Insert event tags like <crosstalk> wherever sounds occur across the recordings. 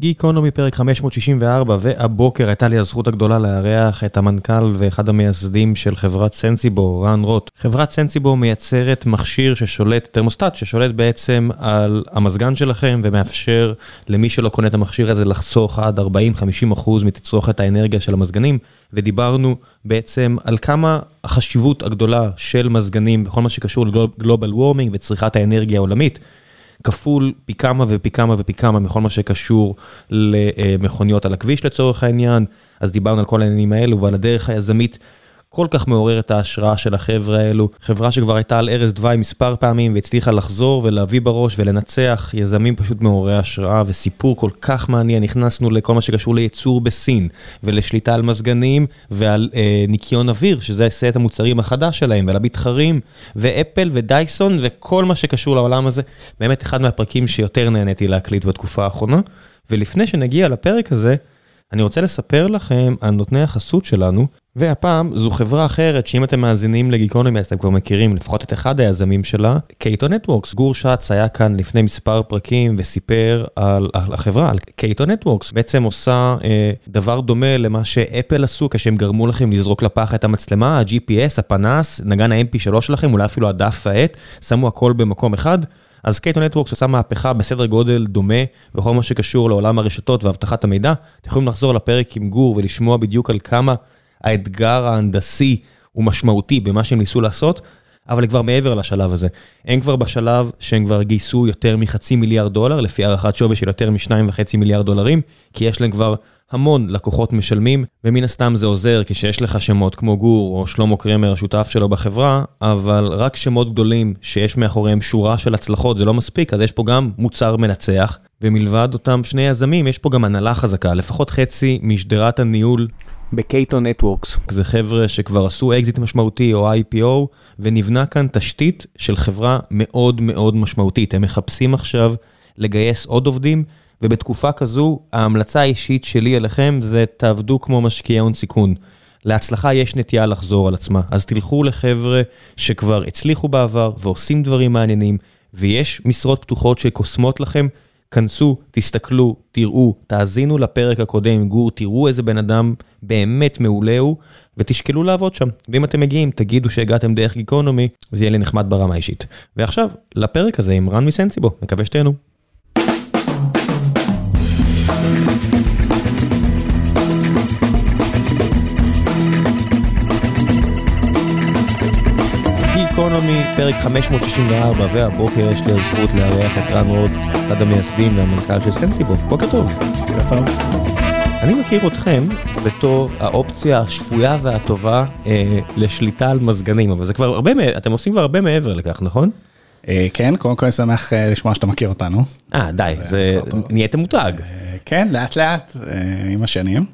גיקונומי פרק 564, והבוקר הייתה לי הזכות הגדולה לארח את המנכ"ל ואחד המייסדים של חברת סנסיבו, רן רוט. חברת סנסיבו מייצרת מכשיר ששולט, תרמוסטט, ששולט בעצם על המזגן שלכם ומאפשר למי שלא קונה את המכשיר הזה לחסוך עד 40-50% מתצרוכת האנרגיה של המזגנים, ודיברנו בעצם על כמה החשיבות הגדולה של מזגנים בכל מה שקשור לגלובל וורמינג וצריכת האנרגיה העולמית. כפול פי כמה ופי כמה ופי כמה מכל מה שקשור למכוניות על הכביש לצורך העניין, אז דיברנו על כל העניינים האלו ועל הדרך היזמית כל כך מעורר את ההשראה של החבר'ה האלו, חברה שכבר הייתה על ערש דווי מספר פעמים והצליחה לחזור ולהביא בראש ולנצח, יזמים פשוט מעוררי השראה וסיפור כל כך מעניין, נכנסנו לכל מה שקשור לייצור בסין ולשליטה על מזגנים ועל אה, ניקיון אוויר, שזה סט המוצרים החדש שלהם, ועל המתחרים, ו Apple ו Dyson וכל מה שקשור לעולם הזה, באמת אחד מהפרקים שיותר נהניתי להקליט בתקופה האחרונה, ולפני שנגיע לפרק הזה, אני רוצה לספר לכם על נותני החסות שלנו, והפעם זו חברה אחרת שאם אתם מאזינים לגיקונומי אז אתם כבר מכירים לפחות את אחד היזמים שלה, Cato Networks. גור שץ היה כאן לפני מספר פרקים וסיפר על, על החברה, על Cato Networks. בעצם עושה אה, דבר דומה למה ש Apple עשו כשהם גרמו לכם לזרוק לפח את המצלמה, ה-GPS, הפנס, נגן ה-MP3 שלכם, אולי אפילו הדף העט, שמו הכל במקום אחד. אז קייטו נטוורקס עושה מהפכה בסדר גודל דומה בכל מה שקשור לעולם הרשתות ואבטחת המידע. אתם יכולים לחזור לפרק עם גור ולשמוע בדיוק על כמה האתגר ההנדסי הוא משמעותי במה שהם ניסו לעשות, אבל כבר מעבר לשלב הזה. הם כבר בשלב שהם כבר גייסו יותר מחצי מיליארד דולר, לפי הערכת שווי של יותר משניים וחצי מיליארד דולרים, כי יש להם כבר המון לקוחות משלמים, ומן הסתם זה עוזר כשיש לך שמות כמו גור או שלמה קרמר, השותף שלו בחברה, אבל רק שמות גדולים שיש מאחוריהם שורה של הצלחות זה לא מספיק, אז יש פה גם מוצר מנצח, ומלבד אותם שני יזמים, יש פה גם הנהלה חזקה, לפחות חצי משדרת הניהול ב Cato Networks. זה חבר'ה שכבר עשו אקזיט משמעותי או IPO, ונבנה כאן תשתית של חברה מאוד מאוד משמעותית. הם מחפשים עכשיו לגייס עוד עובדים, ובתקופה כזו, ההמלצה האישית שלי אליכם זה תעבדו כמו משקיעי הון סיכון. להצלחה יש נטייה לחזור על עצמה, אז תלכו לחבר'ה שכבר הצליחו בעבר ועושים דברים מעניינים, ויש משרות פתוחות שקוסמות לכם. כנסו, תסתכלו, תראו, תאזינו לפרק הקודם עם גור, תראו איזה בן אדם באמת מעולה הוא, ותשקלו לעבוד שם. ואם אתם מגיעים, תגידו שהגעתם דרך גיקונומי, זה יהיה לי נחמד ברמה האישית. ועכשיו, לפרק הזה עם רן מסנסיבו, מקווה שתהנו. פרק 564, והבוקר יש לי הזכות לארח את רן רוד, אחד המייסדים והמנכ"ל של סנסיבו. בוקר טוב. בוקר טוב. אני מכיר אתכם בתור האופציה השפויה והטובה אה, לשליטה על מזגנים, אבל זה כבר הרבה, אתם עושים כבר הרבה מעבר לכך, נכון? אה, כן, קודם כל אני שמח אה, לשמוע שאתה מכיר אותנו. אה, די, זה נהייתם מותג. אה, כן, לאט לאט, אה, עם השנים.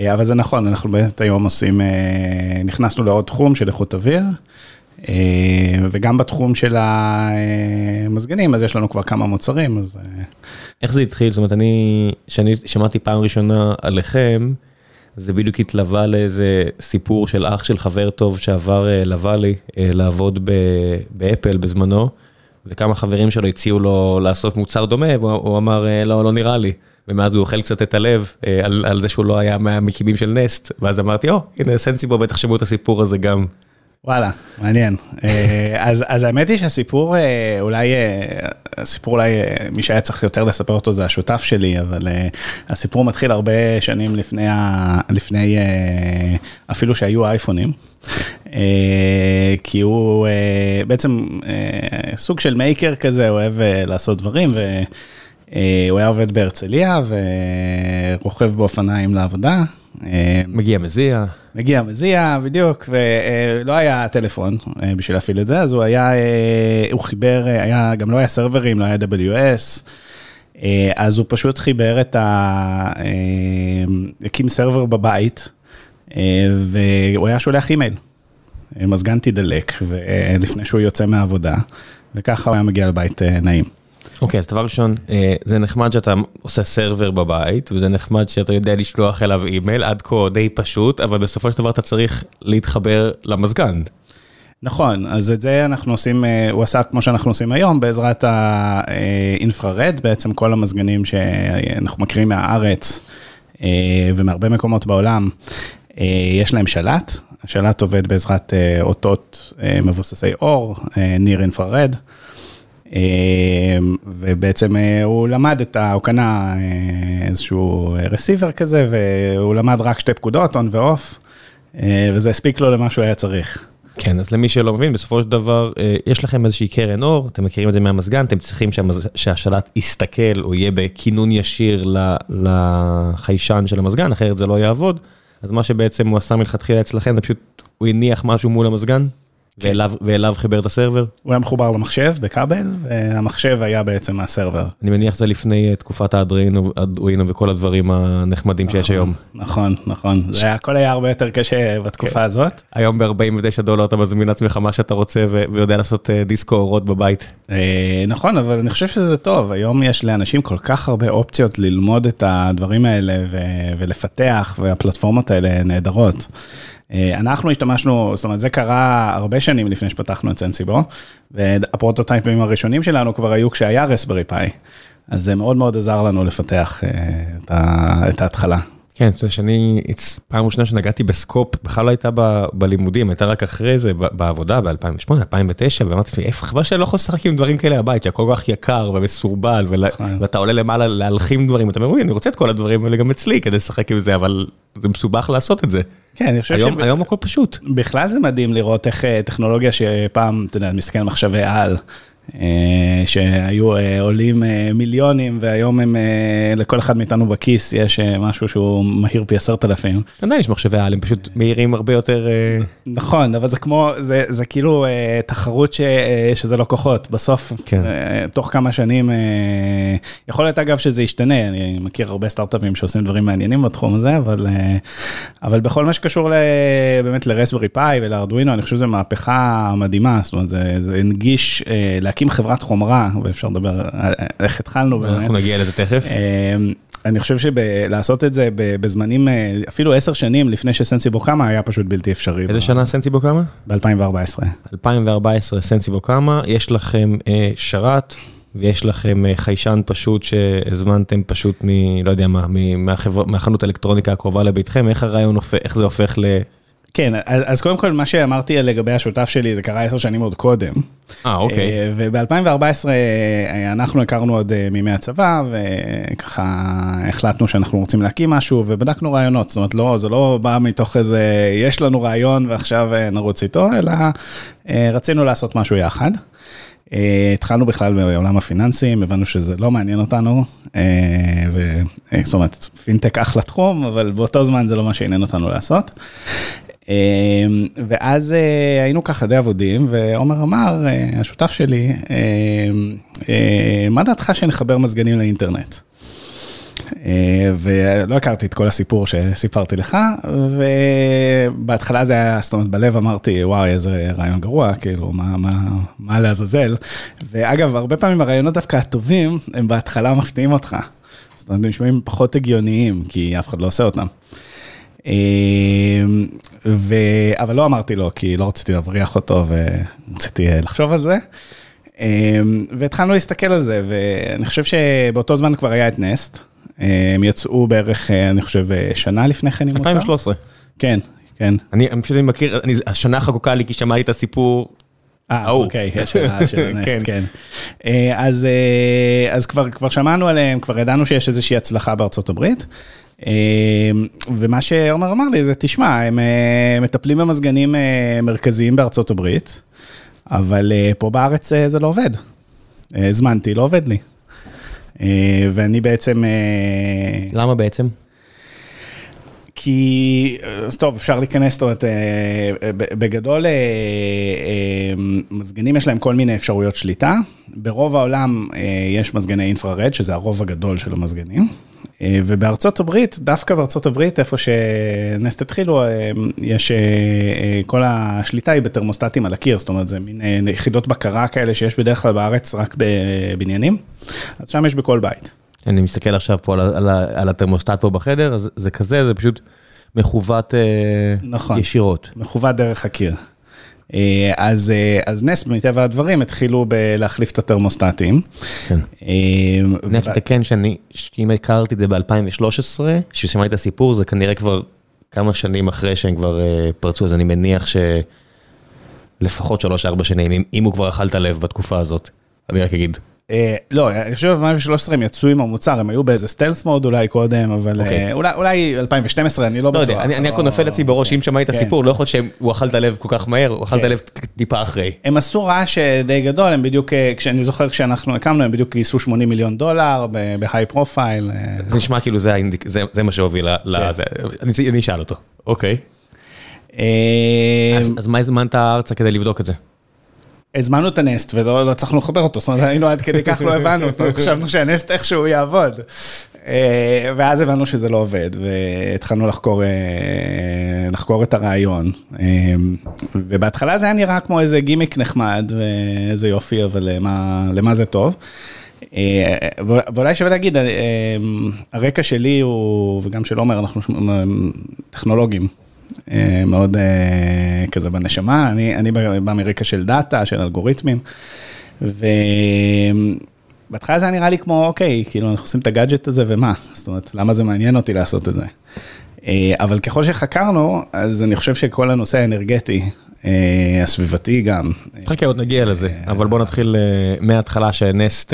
אה, אבל זה נכון, אנחנו באמת היום עושים, אה, נכנסנו לעוד תחום של איכות אוויר. אה, וגם בתחום של המזגנים, אז יש לנו כבר כמה מוצרים, אז... אה, איך זה התחיל? זאת אומרת, אני, כשאני שמעתי פעם ראשונה עליכם, זה בדיוק התלווה לאיזה סיפור של אח של חבר טוב שעבר אה, לוואלי לעבוד באפל בזמנו, וכמה חברים שלו הציעו לו לעשות מוצר דומה, והוא אמר, לא, לא נראה לי. ומאז הוא אוכל קצת את הלב על, על זה שהוא לא היה מהמקימים של נסט, ואז אמרתי, או, הנה סנסיבו בטח שמעו את הסיפור הזה גם. וואלה, מעניין. אה, אז, אז האמת היא שהסיפור אה, אולי, אה, הסיפור אולי, מי שהיה צריך יותר לספר אותו זה השותף שלי, אבל הסיפור מתחיל הרבה שנים לפני, לפני אפילו שהיו אייפונים. כי הוא בעצם סוג של מייקר כזה, אוהב לעשות דברים, והוא היה עובד בהרצליה ורוכב באופניים לעבודה. מגיע מזיע. מגיע מזיע, בדיוק, ולא היה טלפון אה, בשביל להפעיל את זה, אז הוא היה, אה, הוא חיבר, אה, היה, גם לא היה סרברים, לא היה AWS, אז הוא פשוט חיבר את ה... הקים server בבית, והוא היה שולח אימייל. מזגן תדלק, לפני שהוא יוצא מהעבודה, וככה הוא היה מגיע לבית נעים. אוקיי, אז דבר ראשון, אה, זה נחמד שאתה עושה server בבית, וזה נחמד שאתה יודע לשלוח אליו אימייל, עד כה די פשוט, אבל בסופו של דבר אתה צריך להתחבר למזגן. נכון, אז את זה אנחנו עושים, הוא עשה כמו שאנחנו עושים היום, בעזרת האינפרארד, בעצם כל המזגנים שאנחנו מכירים מהארץ ומהרבה מקומות בעולם, יש להם שלט, השלט עובד בעזרת אותות מבוססי אור, ניר אינפרארד. ובעצם הוא למד את ה... הוא קנה איזשהו רסיבר כזה, והוא למד רק שתי פקודות, און ואוף, וזה הספיק לו למה שהוא היה צריך. כן, אז למי שלא מבין, בסופו של דבר, יש לכם איזושהי קרן אור, אתם מכירים את זה מהמזגן, אתם צריכים שהשלט יסתכל או יהיה בכינון ישיר לחיישן של המזגן, אחרת זה לא יעבוד. אז מה שבעצם הוא עשה מלכתחילה אצלכם, זה פשוט, הוא הניח משהו מול המזגן, ואליו חיבר את הסרבר? הוא היה מחובר למחשב בכבל, והמחשב היה בעצם הסרבר. אני מניח זה לפני תקופת האדואינו וכל הדברים הנחמדים שיש היום. נכון, נכון, זה הכל היה הרבה יותר קשה בתקופה הזאת. היום ב-49 דולר אתה מזמין לעצמך מה שאתה רוצה ויודע לעשות דיסקו אורות בבית. נכון, אבל אני חושב שזה טוב, היום יש לאנשים כל כך הרבה אופציות ללמוד את הדברים האלה ולפתח, והפלטפורמות האלה נהדרות. אנחנו השתמשנו, זאת אומרת, זה קרה הרבה שנים לפני שפתחנו את סנסיבו, והפרוטוטייפים הראשונים שלנו כבר היו כשהיה רסברי פאי, אז זה מאוד מאוד עזר לנו לפתח את ההתחלה. כן, אתה יודע שאני, פעם ראשונה שנגעתי בסקופ, בכלל לא הייתה בלימודים, הייתה רק אחרי זה בעבודה ב-2008, 2009, ואמרתי לעצמי, חבל שאני לא יכול לשחק עם דברים כאלה בבית, שהכל כך יקר ומסורבל, ואתה עולה למעלה להלחים דברים, אתה אומר, אני רוצה את כל הדברים האלה גם אצלי כדי לשחק עם זה, אבל זה מסובך לעשות את זה. כן, אני חושב שהיום הכל פשוט. בכלל זה מדהים לראות איך טכנולוגיה שפעם, אתה יודע, מסתכל על מחשבי על. שהיו עולים מיליונים והיום הם לכל אחד מאיתנו בכיס יש משהו שהוא מהיר פי עשרת אלפים. עדיין יש מחשבי על הם פשוט מהירים הרבה יותר. נכון אבל זה כמו זה זה כאילו תחרות שזה לא כוחות בסוף תוך כמה שנים יכול להיות אגב שזה ישתנה אני מכיר הרבה סטארט-אפים שעושים דברים מעניינים בתחום הזה אבל אבל בכל מה שקשור באמת לרסברי פאי ולארדואינו אני חושב שזה מהפכה מדהימה זאת אומרת זה הנגיש. להקים חברת חומרה, ואפשר לדבר איך התחלנו. אנחנו נגיע לזה תכף. אני חושב שלעשות את זה בזמנים, אפילו עשר שנים לפני שסנסיבו קמה, היה פשוט בלתי אפשרי. איזה שנה סנסיבו קמה? ב-2014. 2014 סנסיבו קמה, יש לכם שרת. ויש לכם חיישן פשוט שהזמנתם פשוט מ... לא יודע מה, מהחנות האלקטרוניקה הקרובה לביתכם, איך הרעיון הופך, איך זה הופך. כן, אז קודם כל מה שאמרתי לגבי השותף שלי זה קרה עשר שנים עוד קודם. אה, אוקיי. וב-2014 אנחנו הכרנו עוד מימי הצבא, וככה החלטנו שאנחנו רוצים להקים משהו, ובדקנו רעיונות, זאת אומרת, לא, זה לא בא מתוך איזה, יש לנו רעיון ועכשיו נרוץ איתו, אלא רצינו לעשות משהו יחד. התחלנו בכלל בעולם הפיננסים, הבנו שזה לא מעניין אותנו, זאת אומרת, פינטק אחלה תחום, אבל באותו זמן זה לא מה שעניין אותנו לעשות. ואז היינו ככה די עבודים, ועומר אמר, השותף שלי, מה דעתך שנחבר מזגנים לאינטרנט? ולא הכרתי את כל הסיפור שסיפרתי לך, ובהתחלה זה היה, זאת אומרת, בלב אמרתי, וואי, איזה רעיון גרוע, כאילו, מה, מה, מה לעזאזל? ואגב, הרבה פעמים הרעיונות דווקא הטובים, הם בהתחלה מפתיעים אותך. זאת אומרת, הם נשמעים פחות הגיוניים, כי אף אחד לא עושה אותם. ו... אבל לא אמרתי לו, כי לא רציתי להבריח אותו ורציתי לחשוב על זה. והתחלנו להסתכל על זה, ואני חושב שבאותו זמן כבר היה את נסט. הם יצאו בערך, אני חושב, שנה לפני כן מוצר. 2013. כן, כן. אני פשוט מכיר, השנה חקוקה לי כי שמעתי את הסיפור. אה, אוקיי, השנה של <laughs> נסט, כן. אז כבר שמענו עליהם, כבר ידענו שיש איזושהי הצלחה בארצות הברית. ומה שעומר אמר לי זה, תשמע, הם מטפלים במזגנים מרכזיים בארצות הברית, אבל פה בארץ זה לא עובד. הזמנתי, לא עובד לי. ואני בעצם... למה בעצם? כי, טוב, אפשר להיכנס, זאת אומרת, בגדול, מזגנים יש להם כל מיני אפשרויות שליטה. ברוב העולם יש מזגני אינפרארד, שזה הרוב הגדול של המזגנים. ובארצות הברית, דווקא בארצות הברית, איפה שנסט התחילו, יש, כל השליטה היא בתרמוסטטים על הקיר, זאת אומרת, זה מין יחידות בקרה כאלה שיש בדרך כלל בארץ רק בבניינים, אז שם יש בכל בית. אני מסתכל עכשיו פה על התרמוסטט פה בחדר, אז זה כזה, זה פשוט מכוות נכון, ישירות. מכוות דרך הקיר. אז, אז נס, מטבע הדברים, התחילו להחליף את התרמוסטטים. כן. אני רק אתקן שאני, אם הכרתי את זה ב-2013, כששמעתי את הסיפור, זה כנראה כבר כמה שנים אחרי שהם כבר פרצו, אז אני מניח שלפחות 3-4 שנים, אם הוא כבר אכל את הלב בתקופה הזאת, אני רק אגיד. לא, אני חושב ב-2013 הם יצאו עם המוצר, הם היו באיזה סטלס מוד אולי קודם, אבל אולי 2012, אני לא בטוח. לא יודע, אני הכל נופל אצלי בראש, אם שמעתי את הסיפור, לא יכול להיות שהוא אכל את הלב כל כך מהר, הוא אכל את הלב טיפה אחרי. הם עשו רעש די גדול, הם בדיוק, כשאני זוכר כשאנחנו הקמנו, הם בדיוק גייסו 80 מיליון דולר ב high profile. זה נשמע כאילו זה מה שהוביל לזה, אני אשאל אותו, אוקיי. אז מה הזמנת ארצה כדי לבדוק את זה? הזמנו את ה Nest ולא הצלחנו לחבר אותו, זאת אומרת היינו עד כדי כך לא הבנו, זאת אומרת חשבנו שה Nest איכשהו יעבוד. ואז הבנו שזה לא עובד והתחלנו לחקור, לחקור את הרעיון. ובהתחלה זה היה נראה כמו איזה גימיק נחמד ואיזה יופי, אבל למה, למה זה טוב. ואולי שווה להגיד, הרקע שלי הוא, וגם של עומר, אנחנו טכנולוגים. מאוד כזה בנשמה, אני, אני בא מרקע של דאטה, של אלגוריתמים, ובהתחלה זה היה נראה לי כמו, אוקיי, כאילו אנחנו עושים את הגאדג'ט הזה ומה, זאת אומרת, למה זה מעניין אותי לעשות את זה. אבל ככל שחקרנו, אז אני חושב שכל הנושא האנרגטי, הסביבתי גם. חכה, עוד נגיע לזה, אבל בוא נתחיל מההתחלה שנסט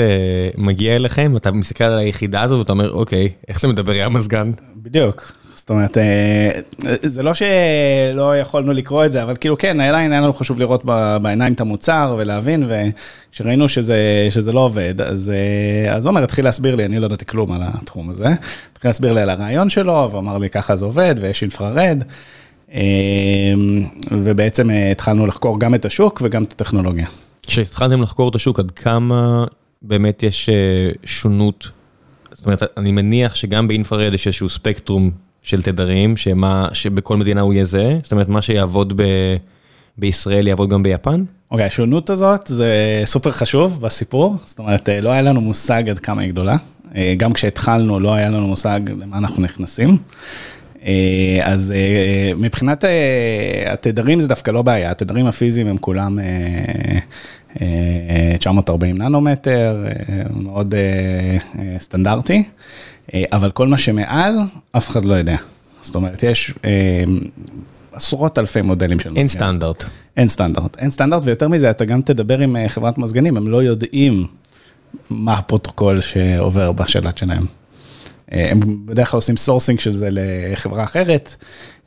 מגיע אליכם, אתה מסתכל על היחידה הזו ואתה אומר, אוקיי, איך זה מדבר עם המזגן? בדיוק. זאת אומרת, זה לא שלא יכולנו לקרוא את זה, אבל כאילו כן, עדיין היה לנו חשוב לראות בעיניים את המוצר ולהבין, וכשראינו שזה לא עובד, אז עומר התחיל להסביר לי, אני לא ידעתי כלום על התחום הזה, התחיל להסביר לי על הרעיון שלו, ואמר לי ככה זה עובד, ויש אינפרארד, ובעצם התחלנו לחקור גם את השוק וגם את הטכנולוגיה. כשהתחלתם לחקור את השוק, עד כמה באמת יש שונות? זאת אומרת, אני מניח שגם באינפרארד יש איזשהו ספקטרום של תדרים, שמה, שבכל מדינה הוא יהיה זהה? זאת אומרת, מה שיעבוד ב, בישראל יעבוד גם ביפן? אוקיי, okay, השונות הזאת זה סופר חשוב בסיפור, זאת אומרת, לא היה לנו מושג עד כמה היא גדולה. גם כשהתחלנו לא היה לנו מושג למה אנחנו נכנסים. אז מבחינת התדרים זה דווקא לא בעיה, התדרים הפיזיים הם כולם 940 ננומטר, מאוד סטנדרטי. אבל כל מה שמעל, אף אחד לא יודע. זאת אומרת, יש עשרות אלפי מודלים של מזגן. אין סטנדרט. אין סטנדרט. אין סטנדרט, ויותר מזה, אתה גם תדבר עם חברת מזגנים, הם לא יודעים מה הפרוטוקול שעובר בשלט שלהם. הם בדרך כלל עושים sourcing של זה לחברה אחרת,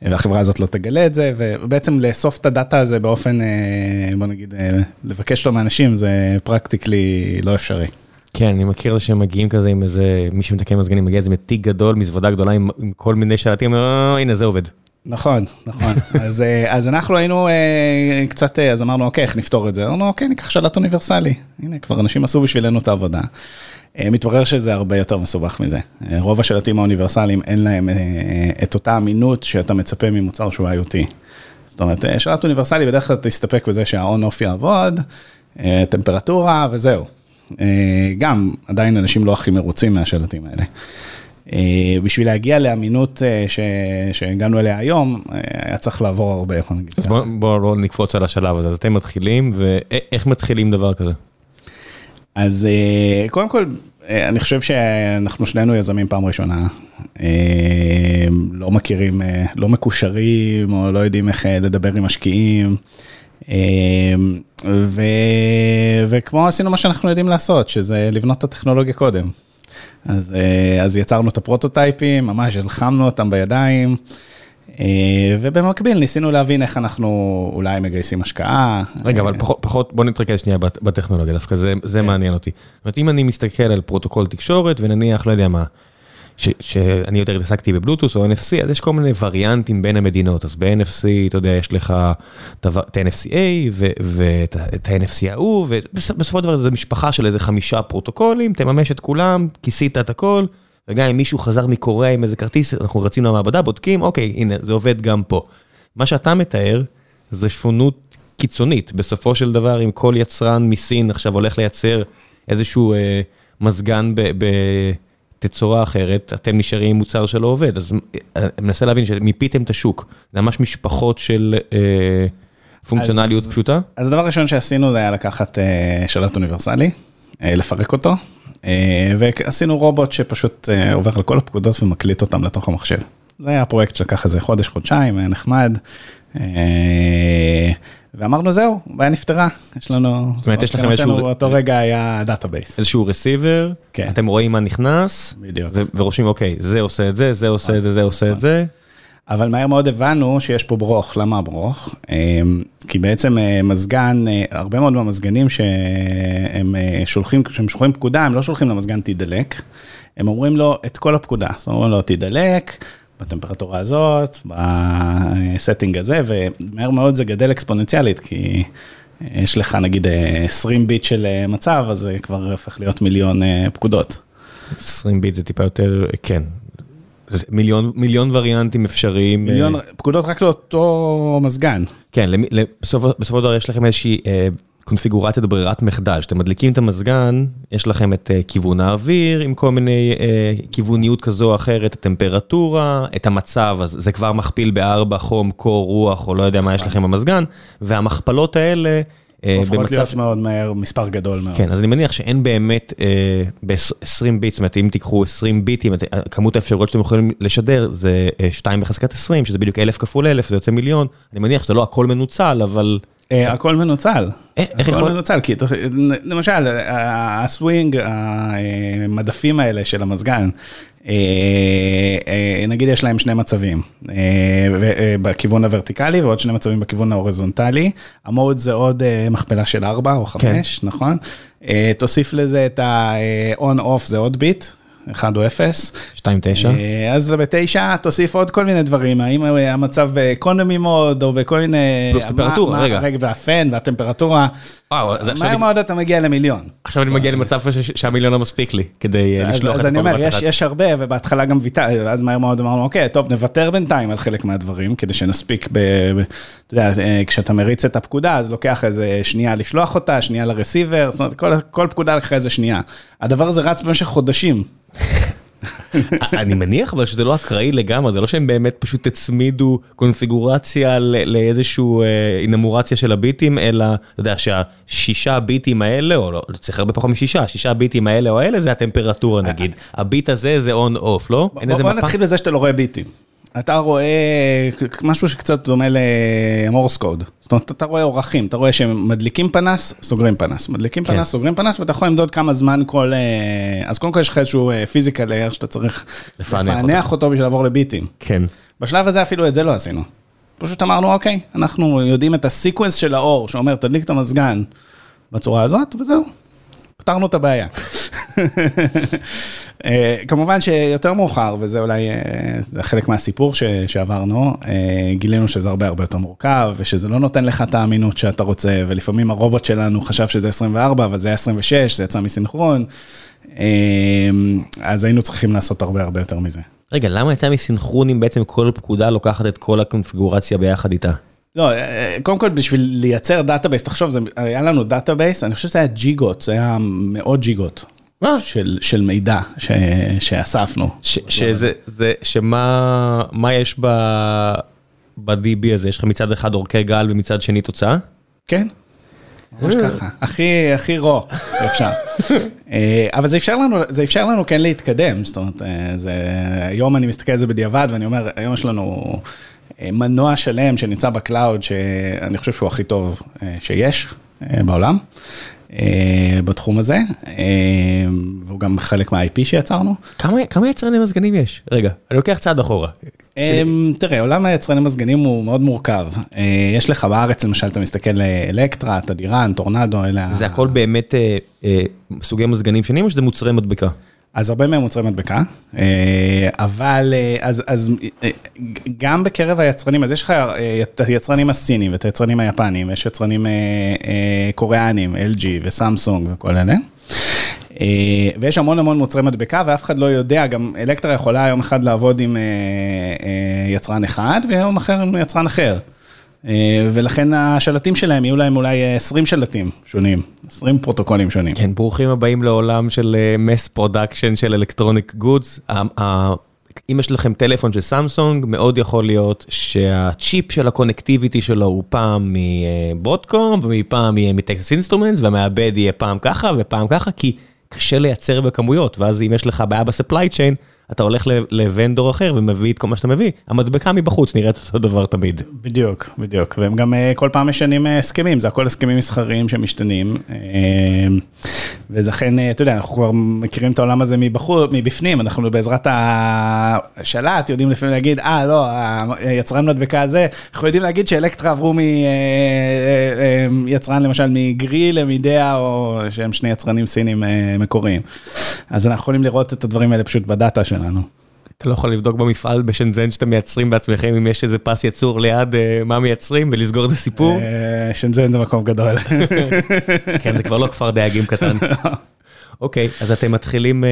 והחברה הזאת לא תגלה את זה, ובעצם לאסוף את ה data הזה באופן, בוא נגיד, לבקש לו מאנשים, זה פרקטיקלי לא אפשרי. כן, אני מכיר שהם מגיעים כזה עם איזה, מי שמתקן מזגנים מגיע איזה תיק גדול, מזוודה גדולה עם כל מיני שלטים, הנה זה עובד. נכון, נכון. <laughs> אז, אז אנחנו היינו קצת, אז אמרנו, אוקיי, איך נפתור את זה? אמרנו, אוקיי, ניקח שלט אוניברסלי. הנה, כבר אנשים עשו בשבילנו את העבודה. מתברר שזה הרבה יותר מסובך מזה. רוב השלטים האוניברסליים אין להם את אותה אמינות שאתה מצפה ממוצר שהוא IoT. זאת אומרת, שלט אוניברסלי בדרך כלל תסתפק בזה שה on-off יעבוד, טמפרטורה וזהו. גם, עדיין אנשים לא הכי מרוצים מהשלטים האלה. בשביל להגיע לאמינות שהגענו אליה היום, היה צריך לעבור הרבה, יכול נגיד. אז בואו נקפוץ על השלב הזה, אז אתם מתחילים, ואיך מתחילים דבר כזה? אז קודם כל, אני חושב שאנחנו שנינו יזמים פעם ראשונה, לא מכירים, לא מקושרים, או לא יודעים איך לדבר עם משקיעים. ו... וכמו עשינו מה שאנחנו יודעים לעשות, שזה לבנות את הטכנולוגיה קודם. אז, אז יצרנו את הפרוטוטייפים, ממש הלחמנו אותם בידיים, ובמקביל ניסינו להבין איך אנחנו אולי מגייסים השקעה. רגע, אבל פחות, פחות בוא נתרכז שנייה בטכנולוגיה, דווקא זה, זה מעניין אותי. זאת אומרת, אם אני מסתכל על פרוטוקול תקשורת ונניח, לא יודע מה, שאני יותר התעסקתי בבלוטוס או NFC, אז יש כל מיני וריאנטים בין המדינות, אז ב-NFC, אתה יודע, יש לך את ה-NFC-A ואת ה-NFC ההוא, ובסופו של דבר זו משפחה של איזה חמישה פרוטוקולים, תממש את כולם, כיסית את הכל, וגם אם מישהו חזר מקוריאה עם איזה כרטיס, אנחנו רצים למעבדה, בודקים, אוקיי, הנה, זה עובד גם פה. מה שאתה מתאר, זה שונות קיצונית, בסופו של דבר, אם כל יצרן מסין עכשיו הולך לייצר איזשהו אה, מזגן ב... תצורה אחרת, אתם נשארים עם מוצר שלא עובד, אז אני מנסה להבין שמיפיתם את השוק, זה ממש משפחות של פונקציונליות אז- פשוטה? אז הדבר הראשון שעשינו זה היה לקחת אה, שלט אוניברסלי, אה, לפרק אותו, אה, ועשינו רובוט שפשוט אה, עובר על כל הפקודות ומקליט אותם לתוך המחשב. זה היה פרויקט שלקח איזה חודש, חודשיים, היה נחמד. אה, ואמרנו זהו, הבעיה נפתרה, יש לנו... זאת אומרת, יש לכם איזשהו- באותו רגע היה database. איזשהו receiver, כן. אתם רואים מה נכנס, בדיוק. ורושמים אוקיי, זה עושה את זה, זה עושה את זה, זה עושה את זה. אבל מהר מאוד הבנו שיש פה ברוך, למה ברוך? אמ, כי בעצם אה, מזגן, אה, הרבה מאוד מהמזגנים שהם אה, שולחים, כשהם שולחים פקודה, הם לא שולחים למזגן תדלק, הם אומרים לו את כל הפקודה, זאת אומרת לו תדלק, בטמפרטורה הזאת, ב setting הזה, ומהר מאוד זה גדל אקספוננציאלית, כי יש לך נגיד אה, 20 ביט של מצב, אז זה כבר הופך להיות מיליון פקודות. 20 ביט זה טיפה יותר, כן. מיליון, מיליון וריאנטים אפשריים. מיליון אה, פקודות רק לאותו מזגן. כן, למי- בסופו בסופו של דבר יש לכם איזושהי אה, קונפיגורציית ברירת מחדל. כשאתם מדליקים את המזגן, יש לכם את אה, כיוון האוויר עם כל מיני אה, כיווניות כזו או אחרת, הטמפרטורה, את המצב, אז זה כבר מכפיל בארבע, חום, קור, רוח, או לא יודע מה יש לכם במזגן, והמכפלות האלה, הופכות להיות מאוד מהר מספר גדול מאוד. כן, אז אני מניח שאין באמת אה, ב-20 ביט, זאת אומרת, אם תיקחו 20 ביטים, כמות האפשרויות שאתם יכולים לשדר זה אה, 2 בחזקת 20, שזה בדיוק 1,000 כפול 1,000, זה יוצא מיליון. אני מניח שזה לא הכל מנוצל, אבל... אה, הכל מנוצל. אה, איך הכל יכול- מנוצל, כי למשל, הסווינג, המדפים האלה של המזגן, אה, אה, נגיד יש להם שני מצבים, אה, אה, בכיוון הוורטיקלי ועוד שני מצבים בכיוון ההורזונטלי. ה mode זה עוד אה, מכפלה של 4 או 5, נכון? אה, תוסיף לזה את ה-on-off זה עוד ביט, 1 או 0. 2.9. אה, אז בתשע תוסיף עוד כל מיני דברים, האם המצב ב economy mode או בכל מיני... פלוס טמפרטורה, מה- רגע. והפן והטמפרטורה, מהר אני- מאוד אתה מגיע למיליון. עכשיו אני מגיע למצב שהמיליון לא מספיק לי, כדי אה, אז לשלוח את אז הכל אני אומר, יש- הרבה, ובהתחלה גם ויתר, ואז מהר מאוד אמרנו, אוקיי, טוב, נוותר בינתיים על חלק מהדברים, כדי שנספיק, ב- אתה יודע, אה, כשאתה מריץ את הפקודה, אז לוקח איזה שנייה לשלוח אותה, שנייה לרסיבר, זאת אומרת, כל פקודה לקחה איזה שנייה. הדבר הזה רץ במשך חודשים. <laughs> אני מניח אבל שזה לא אקראי לגמרי, זה לא שהם באמת פשוט הצמידו קונפיגורציה לאיזשהו אה, אנומרציה של הביטים, אלא, אתה יודע, שהשישה ביטים האלה, או לא, צריך הרבה פחות משישה, השישה ביטים האלה או האלה זה הטמפרטורה נגיד. הביט הזה זה on off, לא? בוא? נתחיל בזה שאתה לא רואה ביטים. אתה רואה משהו שקצת דומה ל Morse code. זאת אומרת, אתה רואה אורכים, אתה רואה שהם מדליקים פנס, סוגרים פנס, מדליקים כן. פנס, סוגרים פנס, ואתה יכול למדוד כמה זמן כל... אה, אז קודם כל יש לך איזשהו physical layer שאתה צריך לפענח לפענח אותו בשביל לעבור לביטים. כן. בשלב הזה אפילו את זה לא עשינו. פשוט אמרנו, אוקיי, אנחנו יודעים את הסיקוונס של האור, שאומר, תדליק את המזגן בצורה הזאת, וזהו. פתרנו את הבעיה. אה, כמובן שיותר מאוחר, וזה אולי אה, חלק מהסיפור ש, שעברנו, אה, גילינו שזה הרבה הרבה יותר מורכב, ושזה לא נותן לך את האמינות שאתה רוצה, ולפעמים הרובוט שלנו חשב שזה 24, אבל זה היה 26, זה יצא מסינכרון, אז היינו צריכים לעשות הרבה הרבה יותר מזה. רגע, למה יצא מסינכרון אם בעצם כל פקודה לוקחת את כל הקונפיגורציה ביחד איתה? לא, קודם כל בשביל לייצר database, תחשוב, זה, היה לנו database, אני חושב שזה היה ג'יגות, זה היה מאות ג'יגות מה? של, של מידע ש, שאספנו. ש- שזה, זה, שמה מה יש ב... ב-DB הזה? יש לך מצד אחד אורכי גל ומצד שני תוצאה? כן, ממש ככה, הכי, הכי raw אפשר. <laughs> אה, אבל זה אפשר לנו, זה אפשר לנו כן להתקדם, זאת אומרת, אה, זה, היום אני מסתכל על זה בדיעבד ואני אומר, היום יש לנו אה, מנוע שלם שנמצא ב cloud, שאני חושב שהוא הכי טוב אה, שיש אה, בעולם. אה, בתחום הזה, אה, והוא גם חלק מה-IP שיצרנו. כמה, כמה יצרני מזגנים יש? רגע, אני לוקח צעד אחורה. אמ, תראה, עולם היצרני מזגנים הוא מאוד מורכב. אה, יש לך בארץ, למשל, אתה מסתכל אלקטרה, תדירן, טורנדו, אלה... זה הכל באמת אה, אה, סוגי מזגנים שונים או שזה מוצרי מדבקה? אז הרבה מהם מוצרי מדבקה, אה, אבל אה, אז, אז אה, גם בקרב היצרנים, אז יש לך את היצרנים הסינים ואת היצרנים היפנים, יש יצרנים קוריאנים, LG וסמסונג וכל אלה. ויש המון המון מוצרי מדבקה ואף אחד לא יודע, גם אלקטרה יכולה יום אחד לעבוד עם יצרן אחד ויום אחר עם יצרן אחר. אה, ולכן השלטים שלהם יהיו להם אולי אה, 20 שלטים שונים, 20 פרוטוקולים שונים. כן, ברוכים הבאים לעולם של mass production של electronic goods. אם יש לכם טלפון של סמסונג, מאוד יכול להיות שהצ'יפ של ה connectivity שלו הוא פעם מ Broadcom, ופעם מ Texas Instruments, והמעבד יהיה פעם ככה ופעם ככה, כי קשה לייצר בכמויות, ואז אם יש לך בעיה ב supply chain, אתה הולך לוונדור אחר ומביא את כל מה שאתה מביא, המדבקה מבחוץ נראית אותו דבר תמיד. בדיוק, בדיוק, והם גם כל פעם משנים הסכמים, זה הכל הסכמים מסחריים שמשתנים. וזה אכן, אתה יודע, אנחנו כבר מכירים את העולם הזה מבחוץ, מבפנים, אנחנו בעזרת השלט יודעים לפעמים להגיד, אה, לא, היצרן מדבקה הזה, אנחנו יודעים להגיד שאלקטרה עברו מיצרן למשל מגריל למידע, או שהם שני יצרנים סינים מקוריים. אז אנחנו יכולים לראות את הדברים האלה פשוט בדאטה שלנו. אתה לא יכול לבדוק במפעל בשנזן שאתם מייצרים בעצמכם אם יש איזה פס יצור ליד מה מייצרים ולסגור את הסיפור? שנזן זה מקום גדול. <laughs> כן, זה כבר לא כפר דייגים קטן. <laughs> אוקיי, אז אתם מתחילים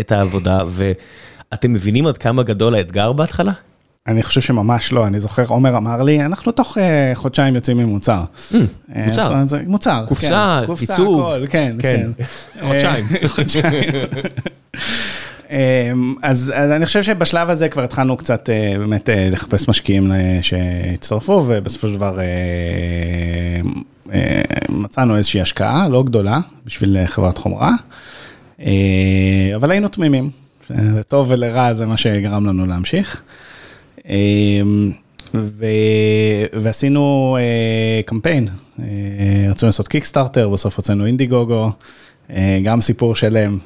את העבודה ואתם מבינים עד כמה גדול האתגר בהתחלה? אני חושב שממש לא, אני זוכר, עומר אמר לי, אנחנו תוך חודשיים יוצאים עם מוצר. מוצר? מוצר, קופסה, עיצוב. כן, כן. חודשיים. <laughs> אז אני חושב שבשלב הזה כבר התחלנו קצת באמת לחפש משקיעים שהצטרפו, ובסופו של דבר מצאנו איזושהי השקעה לא גדולה בשביל חברת חומרה, אבל היינו תמימים, לטוב ולרע זה מה שגרם לנו להמשיך. ועשינו קמפיין, רצינו לעשות Kickstarter, בסוף הוצאנו Indiegogo, גם סיפור שלם.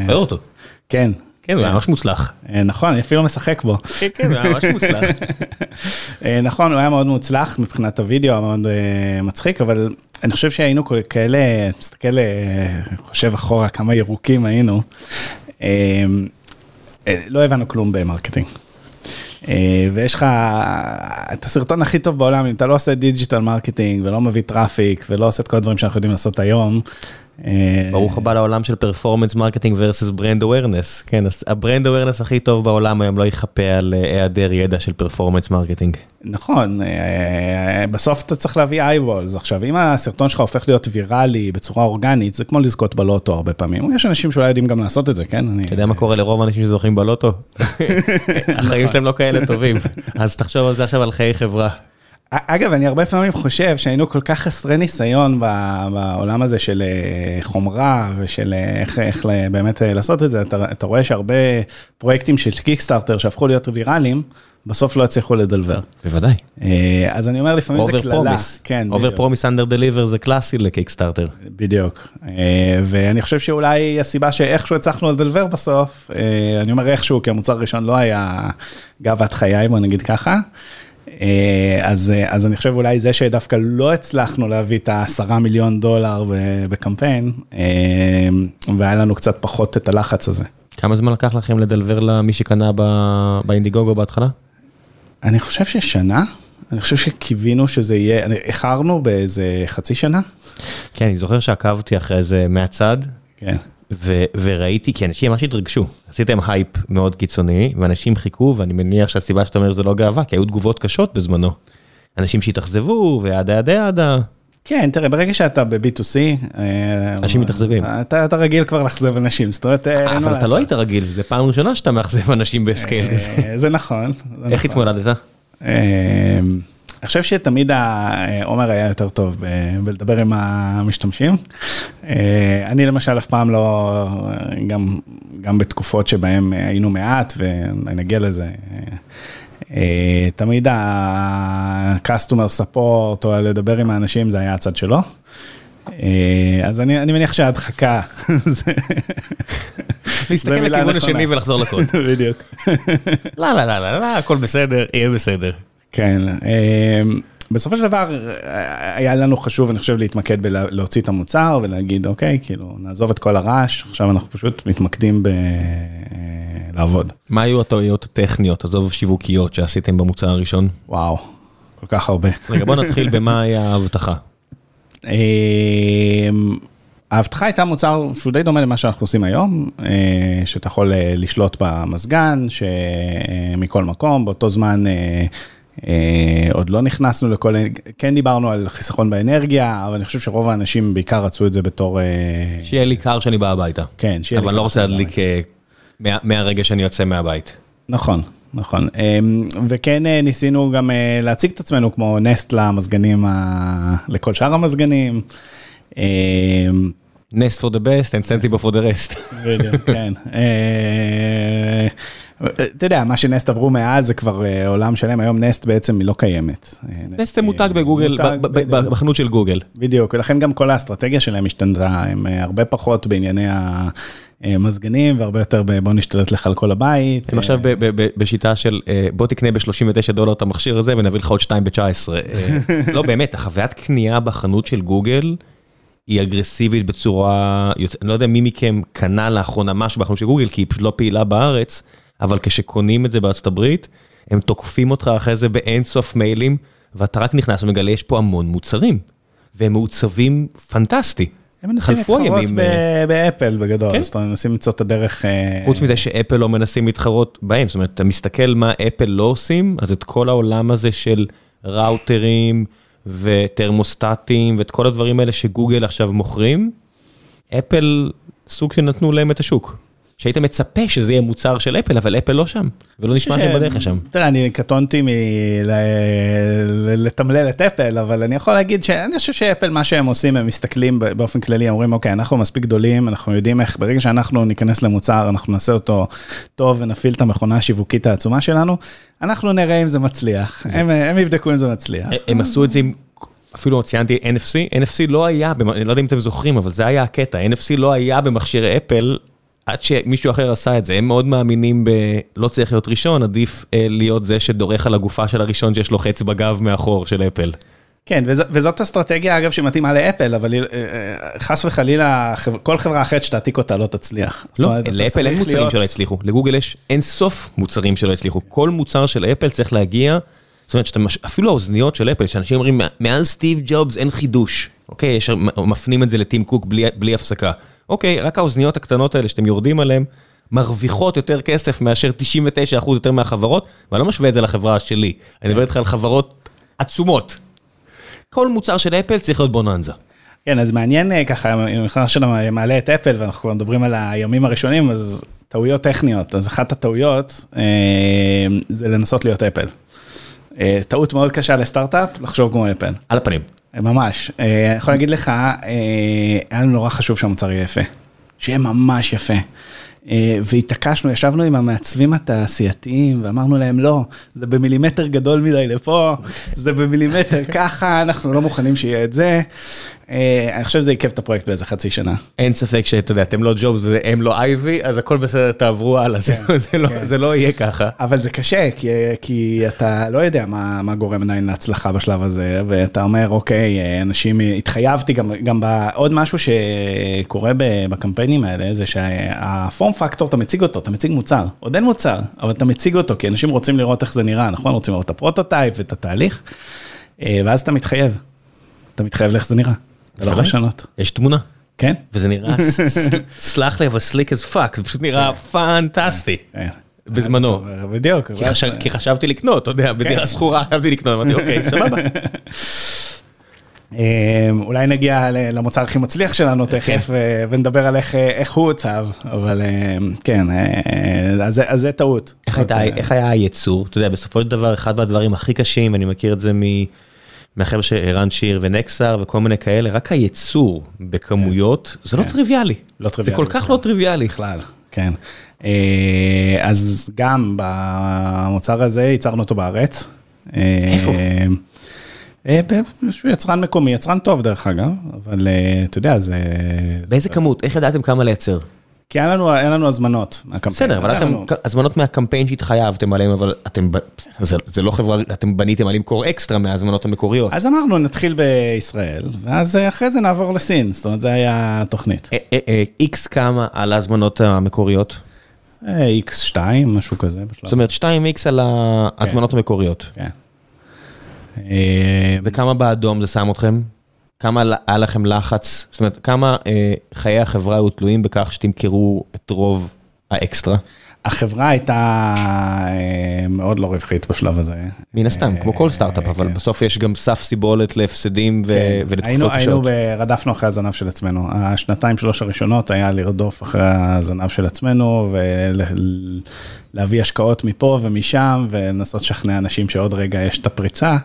זוכר אותו. כן. כן, הוא היה ממש מוצלח. נכון, אני אפילו משחק בו. כן, כן, הוא היה ממש מוצלח. <laughs> נכון, הוא היה מאוד מוצלח מבחינת הוידאו, היה מאוד מצחיק, אבל אני חושב שהיינו כאלה, מסתכל, חושב אחורה כמה ירוקים היינו, לא הבנו כלום ב marketing. ויש לך את הסרטון הכי טוב בעולם, אם אתה לא עושה digital marketing ולא מביא traffic ולא עושה את כל הדברים שאנחנו יודעים לעשות היום. ברוך הבא לעולם של performance marketing versus brand awareness, כן, ה brand awareness הכי טוב בעולם היום לא יחפה על היעדר ידע של performance marketing. נכון, בסוף אתה צריך להביא eyeballs, עכשיו אם הסרטון שלך הופך להיות ויראלי בצורה אורגנית, זה כמו לזכות בלוטו הרבה פעמים, יש אנשים שאולי יודעים גם לעשות את זה, כן? אתה יודע מה קורה לרוב האנשים שזוכים בלוטו? <laughs> החיים שלהם לא כאלה טובים, <laughs> אז תחשוב על זה עכשיו על חיי חברה. אגב, אני הרבה פעמים חושב שהיינו כל כך חסרי ניסיון בעולם הזה של חומרה ושל איך באמת לעשות את זה, אתה רואה שהרבה פרויקטים של קיקסטארטר שהפכו להיות ויראליים, בסוף לא הצליחו לדלבר. בוודאי. אז אני אומר לפעמים זה קללה. over promise under deliver זה קלאסי לקיקסטארטר. בדיוק. ואני חושב שאולי הסיבה שאיכשהו הצלחנו לדלבר בסוף, אני אומר איכשהו, כי המוצר הראשון לא היה גאוות חיי, בוא נגיד ככה. אז, אז אני חושב אולי זה שדווקא לא הצלחנו להביא את העשרה מיליון דולר בקמפיין, והיה לנו קצת פחות את הלחץ הזה. כמה זמן לקח לכם לדלבר למי שקנה באינדיגוגו בהתחלה? אני חושב ששנה, אני חושב שקיווינו שזה יהיה, איחרנו באיזה חצי שנה. כן, אני זוכר שעקבתי אחרי זה מהצד. כן. וראיתי, כי אנשים ממש התרגשו, עשיתם הייפ מאוד קיצוני, ואנשים חיכו, ואני מניח שהסיבה שאתה אומר שזה לא גאווה, כי היו תגובות קשות בזמנו. אנשים שהתאכזבו, ו yada yada yada. כן, תראה, ברגע שאתה ב-B2C, אנשים מתאכזבים. אתה רגיל כבר לאכזב אנשים, זאת אומרת, אבל אתה לא היית רגיל, זה פעם ראשונה שאתה מאכזב אנשים ב scale כזה. זה נכון. איך התמודדת? אני חושב שתמיד עומר היה יותר טוב בלדבר עם המשתמשים. אני למשל אף פעם לא, גם בתקופות שבהם היינו מעט, ונגיע לזה, תמיד ה-customer support או לדבר עם האנשים זה היה הצד שלו. אז אני מניח שההדחקה <laughs> זה... להסתכל לכיוון השני ולחזור לקוד. <laughs> בדיוק. לא, לא, לא, לא, הכל בסדר, יהיה בסדר. כן, בסופו של דבר היה לנו חשוב, אני חושב, להתמקד בלהוציא את המוצר ולהגיד, אוקיי, כאילו, נעזוב את כל הרעש, עכשיו אנחנו פשוט מתמקדים בלעבוד. מה היו הטעויות הטכניות, עזוב שיווקיות, שעשיתם במוצר הראשון? וואו, כל כך הרבה. רגע, בוא נתחיל <laughs> במה היה ההבטחה. ההבטחה הייתה מוצר שהוא די דומה למה שאנחנו עושים היום, שאתה יכול לשלוט במזגן, שמכל מקום, באותו זמן עוד לא נכנסנו לכל, כן דיברנו על חיסכון באנרגיה, אבל אני חושב שרוב האנשים בעיקר רצו את זה בתור... שיהיה לי קר שאני בא הביתה. כן, שיהיה לי קר. אבל לא רוצה להדליק מהרגע שאני יוצא מהבית. נכון, נכון. אמ, וכן אה, ניסינו גם אה, להציג את עצמנו כמו נסט למזגנים, לכל שאר המזגנים. אמ, Nest for the best Sensible for the rest. בדיוק, כן. אה, אתה יודע, מה שנסט עברו מאז זה כבר אה, עולם שלם, היום נסט בעצם היא לא קיימת. אה, Nest זה מותג בגוגל, מותג, ב- ב- ב- בדיוק. בחנות של גוגל. בדיוק, ולכן גם כל האסטרטגיה שלהם השתנתה, הם אה, הרבה פחות בענייני המזגנים והרבה יותר בוא נשתלט לך על כל הבית. הם עכשיו בשיטה של אה, בוא תקנה ב-39 דולר את המכשיר הזה ונביא לך עוד 2 ב-19. <laughs> לא באמת, החוויית קנייה בחנות של גוגל היא אגרסיבית בצורה, אני לא יודע מי מכם קנה לאחרונה משהו בחנות של גוגל כי היא פשוט לא פעילה בארץ, אבל כשקונים את זה בארצות הברית, הם תוקפים אותך אחרי זה באין סוף מיילים, ואתה רק נכנס ומגלה יש פה המון מוצרים, והם מעוצבים פנטסטי. הם מנסים להתחרות ב- באפל בגדול, כן. זאת אומרת, מנסים למצוא את הדרך. אה, חוץ מזה שאפל לא מנסים להתחרות בהם, זאת אומרת, אתה מסתכל מה אפל לא עושים, אז את כל העולם הזה של ראוטרים ותרמוסטטים ואת כל הדברים האלה שגוגל עכשיו מוכרים, אפל סוג שנתנו להם את השוק. שהיית מצפה שזה יהיה מוצר של אפל, אבל אפל לא שם, ולא נשמע שהם בדרך לשם. תראה, אני קטונתי מלתמלל את אפל, אבל אני יכול להגיד שאני חושב שאפל, מה שהם עושים, הם מסתכלים באופן כללי, אומרים, אוקיי, אנחנו מספיק גדולים, אנחנו יודעים איך, ברגע שאנחנו ניכנס למוצר, אנחנו נעשה אותו טוב ונפעיל את המכונה השיווקית העצומה שלנו, אנחנו נראה אם זה מצליח. הם הם יבדקו אם זה מצליח. הם עשו את זה עם, אפילו ציינתי NFC, NFC לא היה, אני לא יודע אם אתם זוכרים, אבל זה היה הקטע, NFC לא היה במכשיר אפל עד שמישהו אחר עשה את זה. הם מאוד מאמינים ב... לא צריך להיות ראשון, עדיף אה, להיות זה שדורך על הגופה של הראשון שיש לו חץ בגב מאחור של אפל. כן, וז, וזאת אסטרטגיה, אגב, שמתאימה לאפל, אבל אה, אה, חס וחלילה, כל חברה אחרת שתעתיק אותה לא תצליח. לא, אומרת, לאפל אין מוצרים להיות- שלא הצליחו, לגוגל יש אין סוף מוצרים שלא הצליחו. כל מוצר של אפל צריך להגיע, זאת אומרת, שאתה. אפילו האוזניות של אפל, שאנשים אומרים, מאז סטיב ג'ובס אין חידוש. אוקיי, יש... מפנים את זה לטים קוק בלי, בלי הפסקה. אוקיי, רק האוזניות הקטנות האלה שאתם יורדים עליהן, מרוויחות יותר כסף מאשר 99% יותר מהחברות, ואני לא משווה את זה לחברה שלי, אני מדבר איתך על חברות עצומות. כל מוצר של אפל צריך להיות בוננזה. כן, אז מעניין אה, ככה, אם בכלל שאתה מעלה את אפל, ואנחנו כבר מדברים על הימים הראשונים, אז טעויות טכניות. אז אחת הטעויות אה, זה לנסות להיות אפל. אה, טעות מאוד קשה לסטארט-אפ, לחשוב כמו אפל. על הפנים. ממש. אה, אני יכול להגיד לך, אה, היה לנו נורא חשוב שהמוצר יהיה יפה. שיהיה ממש יפה. אה, והתעקשנו, ישבנו עם המעצבים התעשייתיים ואמרנו להם, לא, זה במילימטר גדול מדי לפה, זה במילימטר ככה, אנחנו לא מוכנים שיהיה את זה. אה, אני חושב שזה עיכב את הפרויקט באיזה חצי שנה. אין ספק שאתה יודע, אתם לא ג'ובס והם לא אייבי, אז הכל בסדר, תעברו הלאה, זה- זה לא- כן. זה לא יהיה ככה. אבל זה קשה, כי, כי אתה לא יודע מה, מה גורם עדיין להצלחה בשלב הזה, ואתה אומר, אוקיי, אנשים, התחייבתי גם, גם בעוד משהו שקורה בקמפיינים האלה, זה שה form factor, אתה מציג אותו, אתה מציג מוצר, עוד אין מוצר, אבל אתה מציג אותו, כי אנשים רוצים לראות איך זה נראה, נכון? רוצים לראות את ה prototype ואת התהליך, אה, ואז אתה מתחייב, אתה מתחייב לאיך זה נראה, אתה לא. לשנות, יש תמונה, כן? וזה נראה, <laughs> סלח לי, אבל sleek as fuck, זה פשוט נראה פנטסטי. כן. בזמנו. אז, בדיוק. כי חשב- כי חשבתי לקנות, אתה יודע, בדירה שכורה חשבתי לקנות, אמרתי, אוקיי, <laughs> סבבה. אה, אולי נגיע למוצר הכי מצליח שלנו תכף ו- ונדבר על איך, אה, הוא עוצב, אבל אה, כן, אה, אז, זה- טעות. איך הייתה- איך היה הייצור? אתה יודע, בסופו של דבר, אחד מהדברים הכי קשים, ואני מכיר את זה מהחבר'ה של ערן שיר ונקסר וכל מיני כאלה, רק הייצור בכמויות, זה לא טריוויאלי. לא זה טריוויאלי כל כך. לא טריוויאלי. בכלל, כן. אה, אז גם במוצר הזה ייצרנו אותו בארץ. איפה? אה, באיזשהו יצרן מקומי, יצרן טוב דרך אגב, אבל אה, אתה יודע, זה... באיזה כמות? איך ידעתם כמה לייצר? כי היה לנו, היה לנו הזמנות מהקמפיין. בסדר, אבל היה לכם לנו- הזמנות מהקמפיין שהתחייבתם עליהם, אבל אתם, זה, זה לא חברה, אתם בניתם על למכור אקסטרה מההזמנות המקוריות. אז אמרנו, נתחיל בישראל, ואז אה, אחרי זה נעבור לסין, זאת אומרת, זה היה התוכנית. אה, אה, איקס כמה על ההזמנות המקוריות? אה, X2, משהו כזה בשלב. זאת אומרת 2x על ההזמנות המקוריות. כן. וכמה באדום זה שם אתכם? כמה היה לכם לחץ? זאת אומרת, כמה אה, חיי החברה היו תלויים בכך שתמכרו את רוב האקסטרה? החברה הייתה אה, מאוד לא רווחית בשלב הזה. מן הסתם, כמו כל סטארט-אפ, אבל כן. בסוף יש גם סף סיבולת להפסדים ו- כן. ולתקופות היינו, היינו, קשות. ב- רדפנו אחרי הזנב של עצמנו. השנתיים שלוש הראשונות היה לרדוף אחרי הזנב של עצמנו ולהביא השקעות מפה ומשם ולנסות לשכנע אנשים שעוד רגע יש את הפריצה.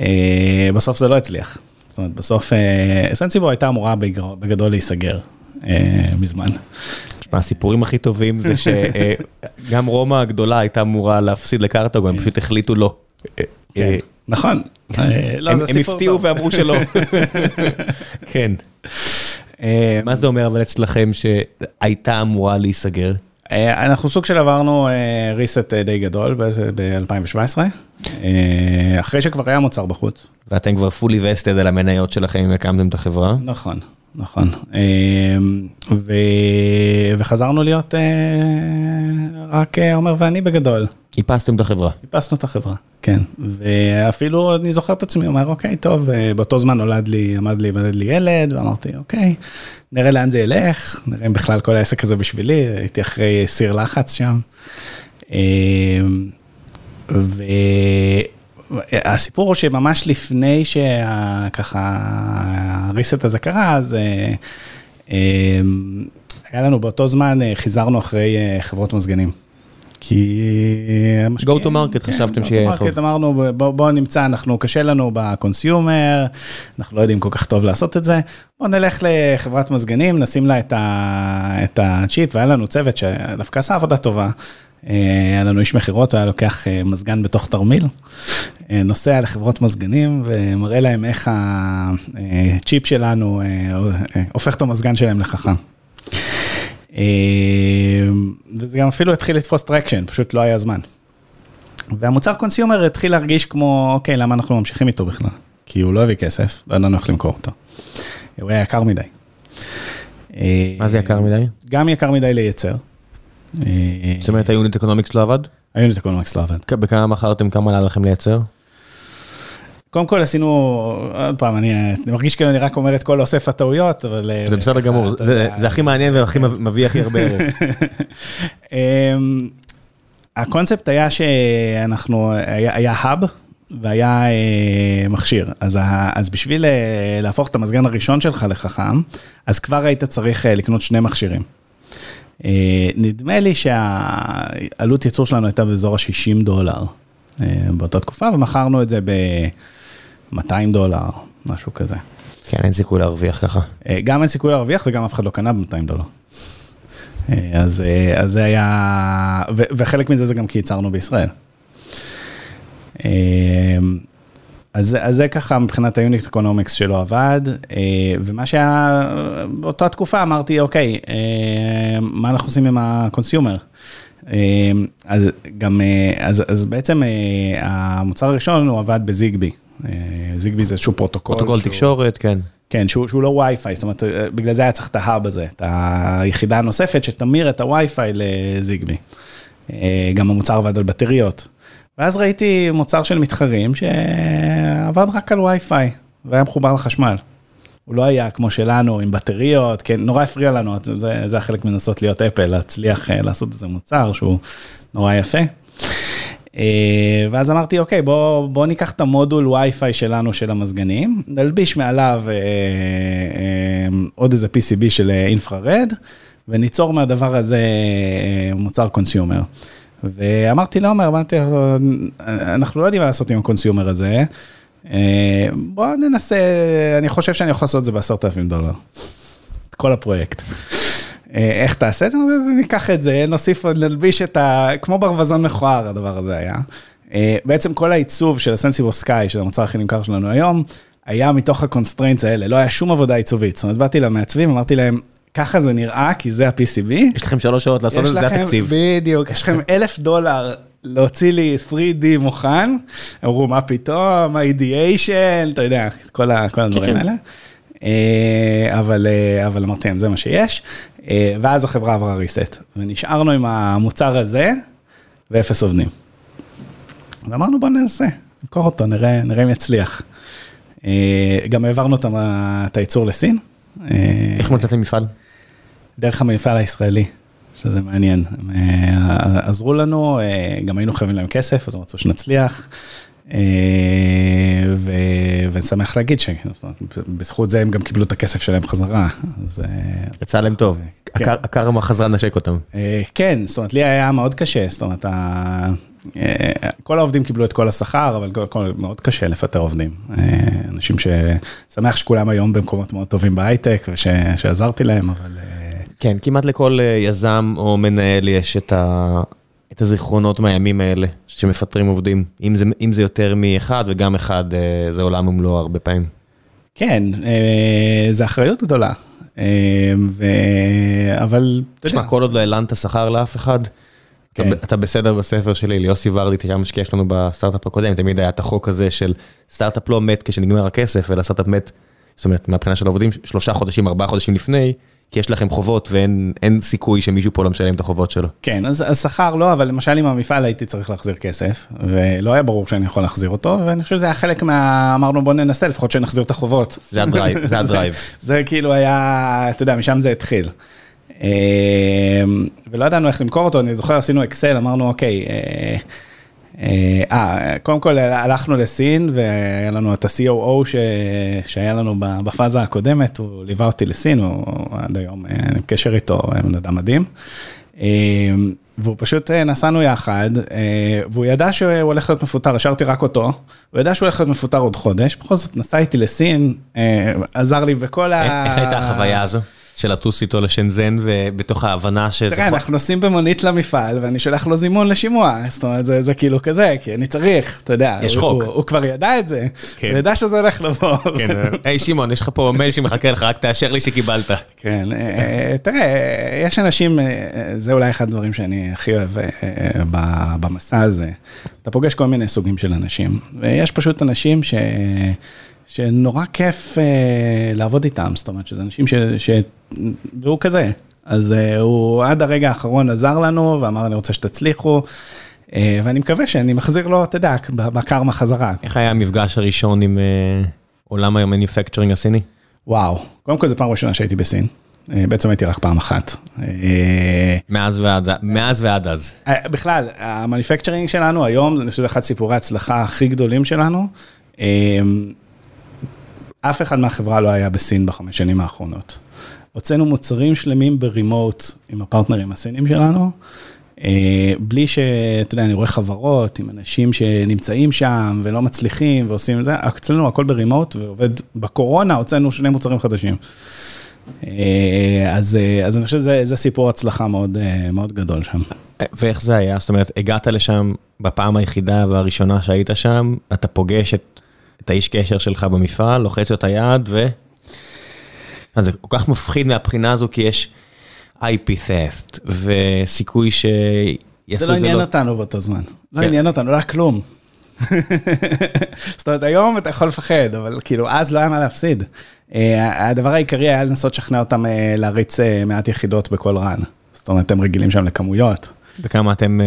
אה, בסוף זה לא הצליח. אומרת, בסוף אה, סנסיבו הייתה אמורה בגדול להיסגר אה, מזמן. תשמע, הסיפורים הכי טובים זה שגם רומא הגדולה הייתה אמורה להפסיד לקרתגו, הם פשוט החליטו לא. אה, כן, נכון. אה, לא, הם הפתיעו. ואמרו שלא. <laughs> כן. אה, מה זה אומר אבל אצלכם שהייתה אמורה להיסגר? אה, אנחנו סוג של עברנו reset די גדול ב-2017, אחרי שכבר היה מוצר בחוץ. ואתם כבר fully vested על המניות שלכם אם הקמתם את החברה? נכון, נכון. אה, ו... וחזרנו להיות אה, רק אה, עומר ואני בגדול. איפסתם את החברה. חיפשנו את החברה, כן. ואפילו אני זוכר את עצמי, אומר, אוקיי, טוב, אה, באותו זמן נולד לי, עמד לי, עמד לי ילד, ואמרתי, אוקיי, נראה לאן זה ילך, נראה אם בכלל כל העסק הזה בשבילי, הייתי אחרי סיר לחץ שם. אה, והסיפור הוא שממש לפני שככה הריסט הזה קרה, אז אה, אה, היה לנו באותו זמן, אה, חיזרנו אחרי חברות מזגנים. כי המשקיעים... Go to market, חשבתם שיהיה go to market, אמרנו בוא, בוא נמצא, אנחנו קשה לנו בקונסיומר, אנחנו לא יודעים כל כך טוב לעשות את זה, בוא נלך לחברת מזגנים, נשים לה את, ה, את הצ'יפ, והיה לנו צוות שדווקא עשה עבודה טובה. היה לנו איש מכירות, הוא היה לוקח מזגן בתוך תרמיל, נוסע לחברות מזגנים ומראה להם איך הצ'יפ שלנו אה, הופך את המזגן שלהם לחכם. אה, וזה גם אפילו התחיל לתפוס traction, פשוט לא היה זמן. והמוצר consumer התחיל להרגיש כמו, אוקיי, למה אנחנו ממשיכים איתו בכלל? כי הוא לא הביא כסף, לא ידענו איך למכור אותו. הוא היה יקר מדי. אה, מה זה יקר מדי? גם יקר מדי לייצר. אה, זאת אומרת ה unit economics לא עבד? ה unit economics לא עבד. בכמה מכרתם, כמה עלה לכם לייצר? קודם כל עשינו, עוד פעם, אני אני מרגיש כאילו אני רק אומר את כל אוסף הטעויות, אבל... אה, זה בסדר גמור, זה הכי מעניין והכי מביא הכי הרבה ערך. <laughs> אמ, הקונספט היה שאנחנו, היה, היה hub והיה אה, מכשיר, אז, ה, אז בשביל אה, להפוך את המזגן הראשון שלך לחכם, אז כבר היית צריך אה, לקנות שני מכשירים. אה, נדמה לי שהעלות ייצור שלנו הייתה באזור ה-60 דולר אה, באותה תקופה, ומכרנו את זה ב-200 דולר, משהו כזה. כן, אין סיכוי להרוויח ככה. אה, גם אין סיכוי להרוויח וגם אף אחד לא קנה ב-200 דולר. אה, אז, אה, אז זה היה, ו, וחלק מזה זה גם כי ייצרנו בישראל. אז, אז זה ככה מבחינת ה unit economics שלא עבד, ומה שהיה באותה תקופה אמרתי, אוקיי, מה אנחנו עושים עם ה consumer? אז גם, אז, אז בעצם המוצר הראשון הוא עבד ב Zigbee. אה, Zigbee זה איזשהו פרוטוקול. פרוטוקול שהוא- תקשורת, כן. כן, שהוא, שהוא לא וי-פיי, זאת אומרת, בגלל זה היה צריך את ה hub הזה, את היחידה הנוספת שתמיר את ה Wi-Fi ל Zigbee. אה, גם המוצר עבד על בטריות. ואז ראיתי מוצר של מתחרים שעבד רק על וי-פיי, והיה מחובר לחשמל. הוא לא היה כמו שלנו עם בטריות, כן, נורא הפריע לנו, זה, זה החלק מנסות להיות אפל, להצליח אה, לעשות איזה מוצר שהוא נורא יפה. אה, ואז אמרתי, אוקיי, בוא, בוא ניקח את המודול וי-פיי שלנו של המזגנים, נלביש מעליו אה, אה, עוד איזה PCB של אינפרארד, וניצור מהדבר הזה אה, מוצר קונסיומר. ואמרתי לעומר, אמרתי, לו, אנחנו לא יודעים מה לעשות עם ה consumer הזה, אה, בוא ננסה, אני חושב שאני יכול לעשות את זה בעשרת אלפים דולר. את כל הפרויקט. אה, איך תעשה את זה? ניקח את זה, נוסיף נלביש את ה... כמו ברווזון מכוער הדבר הזה היה. אה, בעצם כל העיצוב של הסנסיבו סקאי, של המוצר הכי נמכר שלנו היום, היה מתוך ה constraints האלה, לא היה שום עבודה עיצובית. זאת אומרת, באתי למעצבים, אמרתי להם, ככה זה נראה, כי זה ה-PCB. יש לכם שלוש שעות לעשות את זה, זה התקציב. בדיוק, יש לכם <laughs> אלף דולר להוציא לי 3D מוכן, אמרו מה פתאום, ה-ideation, אתה יודע, כל ה- כל הדברים כן. האלה. אה, אבל, אה, אבל אמרתי להם, זה מה שיש. אה, ואז החברה עברה reset, ונשארנו עם המוצר הזה, ואפס עובדים. ואמרנו בוא ננסה, נמכור אותו, נראה, נראה אם יצליח. גם העברנו את הייצור לסין. איך מצאתם מפעל? דרך המפעל הישראלי. שזה מעניין. עזרו לנו, גם היינו חייבים להם כסף, אז הם רצו שנצליח. אה, ואני שמח להגיד שבזכות זה הם גם קיבלו את הכסף שלהם חזרה. יצא להם טוב, כן. הקרמה חזרה לנשק אותם. כן, זאת אומרת, לי היה מאוד קשה, זאת אומרת, כל העובדים קיבלו את כל השכר, אבל מאוד קשה לפטר עובדים. אנשים ששמח שכולם היום במקומות מאוד טובים בהייטק ושעזרתי להם, אבל... כן, כמעט לכל אה, יזם או מנהל יש את ה... את הזיכרונות מהימים האלה, שמפטרים עובדים, אם זה, אם זה יותר מאחד וגם אחד, אה, זה עולם ומלואו הרבה פעמים. כן, אה, זה אחריות גדולה, ו... אבל... תשמע, כל עוד לא הלנת שכר לאף אחד, כן. אתה, אתה בסדר בספר שלי, ליוסי ורדי, שהיה משקיע שלנו בסטארט-אפ הקודם, תמיד היה את החוק הזה של סטארט-אפ לא מת כשנגמר הכסף, אלא סטארט-אפ מת, זאת אומרת, מהבחינה של העובדים, שלושה חודשים, ארבעה חודשים לפני, כי יש לכם חובות ואין סיכוי שמישהו פה לא משלם את החובות שלו. כן, אז השכר לא, אבל למשל עם המפעל הייתי צריך להחזיר כסף, ולא היה ברור שאני יכול להחזיר אותו, ואני חושב שזה היה חלק מה... אמרנו בוא ננסה לפחות שנחזיר את החובות. זה ה drive, זה ה drive. <laughs> זה כאילו היה, אתה יודע, משם זה התחיל. אמ, ולא ידענו איך למכור אותו, אני זוכר עשינו אקסל, אמרנו אוקיי, אה, אה, אה, קודם כל הלכנו לסין והיה לנו את ה-COO ש... שהיה לנו בפאזה הקודמת, הוא ליווה אותי לסין, הוא עד היום אה, קשר איתו, בן אדם מדהים. אה, והוא פשוט נסענו יחד, והוא ידע שהוא הולך להיות מפוטר, השארתי רק אותו, הוא ידע שהוא הולך להיות מפוטר עוד חודש, בכל זאת נסע איתי לסין, עזר לי בכל ה... איך הייתה החוויה הזו? של לטוס איתו לשנזן ובתוך ההבנה שזה... תראה, אנחנו נוסעים במונית למפעל ואני שולח לו זימון לשימוע, זאת אומרת זה, זה כאילו כזה, כי אני צריך, אתה יודע. יש הוא, חוק. הוא, הוא כבר ידע את זה, כן. הוא ידע שזה הולך לבוא. כן, היי שמעון, יש לך פה מייל שמחכה לך, רק תאשר לי שקיבלת. כן, אה, תראה, יש אנשים, אה, זה אולי אחד הדברים שאני הכי אוהב אה, במסע הזה. אתה פוגש כל מיני סוגים של אנשים, ויש פשוט אנשים ש... שנורא כיף אה, לעבוד איתם, זאת אומרת שזה אנשים ש... ש... והוא כזה. אז אה, הוא עד הרגע האחרון עזר לנו ואמר אני רוצה שתצליחו. אה, ואני מקווה שאני מחזיר לו, אתה יודע, בקרמה חזרה. איך היה המפגש הראשון עם אה, עולם המניפקצ'רינג הסיני? וואו, קודם כל זו פעם ראשונה שהייתי בסין. אה, בעצם הייתי רק פעם אחת. אה, מאז ועד, מאז ועד אז. אה, בכלל, המניפקצ'רינג שלנו היום, אני חושב, אחד סיפורי ההצלחה הכי גדולים שלנו. אף אחד מהחברה לא היה בסין בחמש שנים האחרונות. הוצאנו מוצרים שלמים ברימוט עם הפרטנרים הסינים שלנו, אה, בלי שאתה יודע, אני רואה חברות עם אנשים שנמצאים שם ולא מצליחים ועושים את זה, אצלנו הכל ברימוט ועובד, בקורונה הוצאנו שני מוצרים חדשים. אה, אז, אה, אז אני חושב שזה סיפור הצלחה מאוד, מאוד גדול שם. ואיך זה היה? זאת אומרת, הגעת לשם בפעם היחידה והראשונה שהיית שם, אתה פוגש את את האיש קשר שלך במפעל, לוחץ לו את היד ו... אז זה כל כך מפחיד מהבחינה הזו, כי יש IP theft, וסיכוי שיעשו את זה לא... זה לא עניין אותנו באותו זמן. לא כן. עניין אותנו, לא היה כלום. זאת אומרת, היום אתה יכול לפחד, אבל כאילו, אז לא היה מה להפסיד. אה, הדבר העיקרי היה לנסות לשכנע אותם אה, להריץ אה, מעט יחידות בכל רן. זאת אומרת, הם רגילים שם לכמויות. וכמה אתם...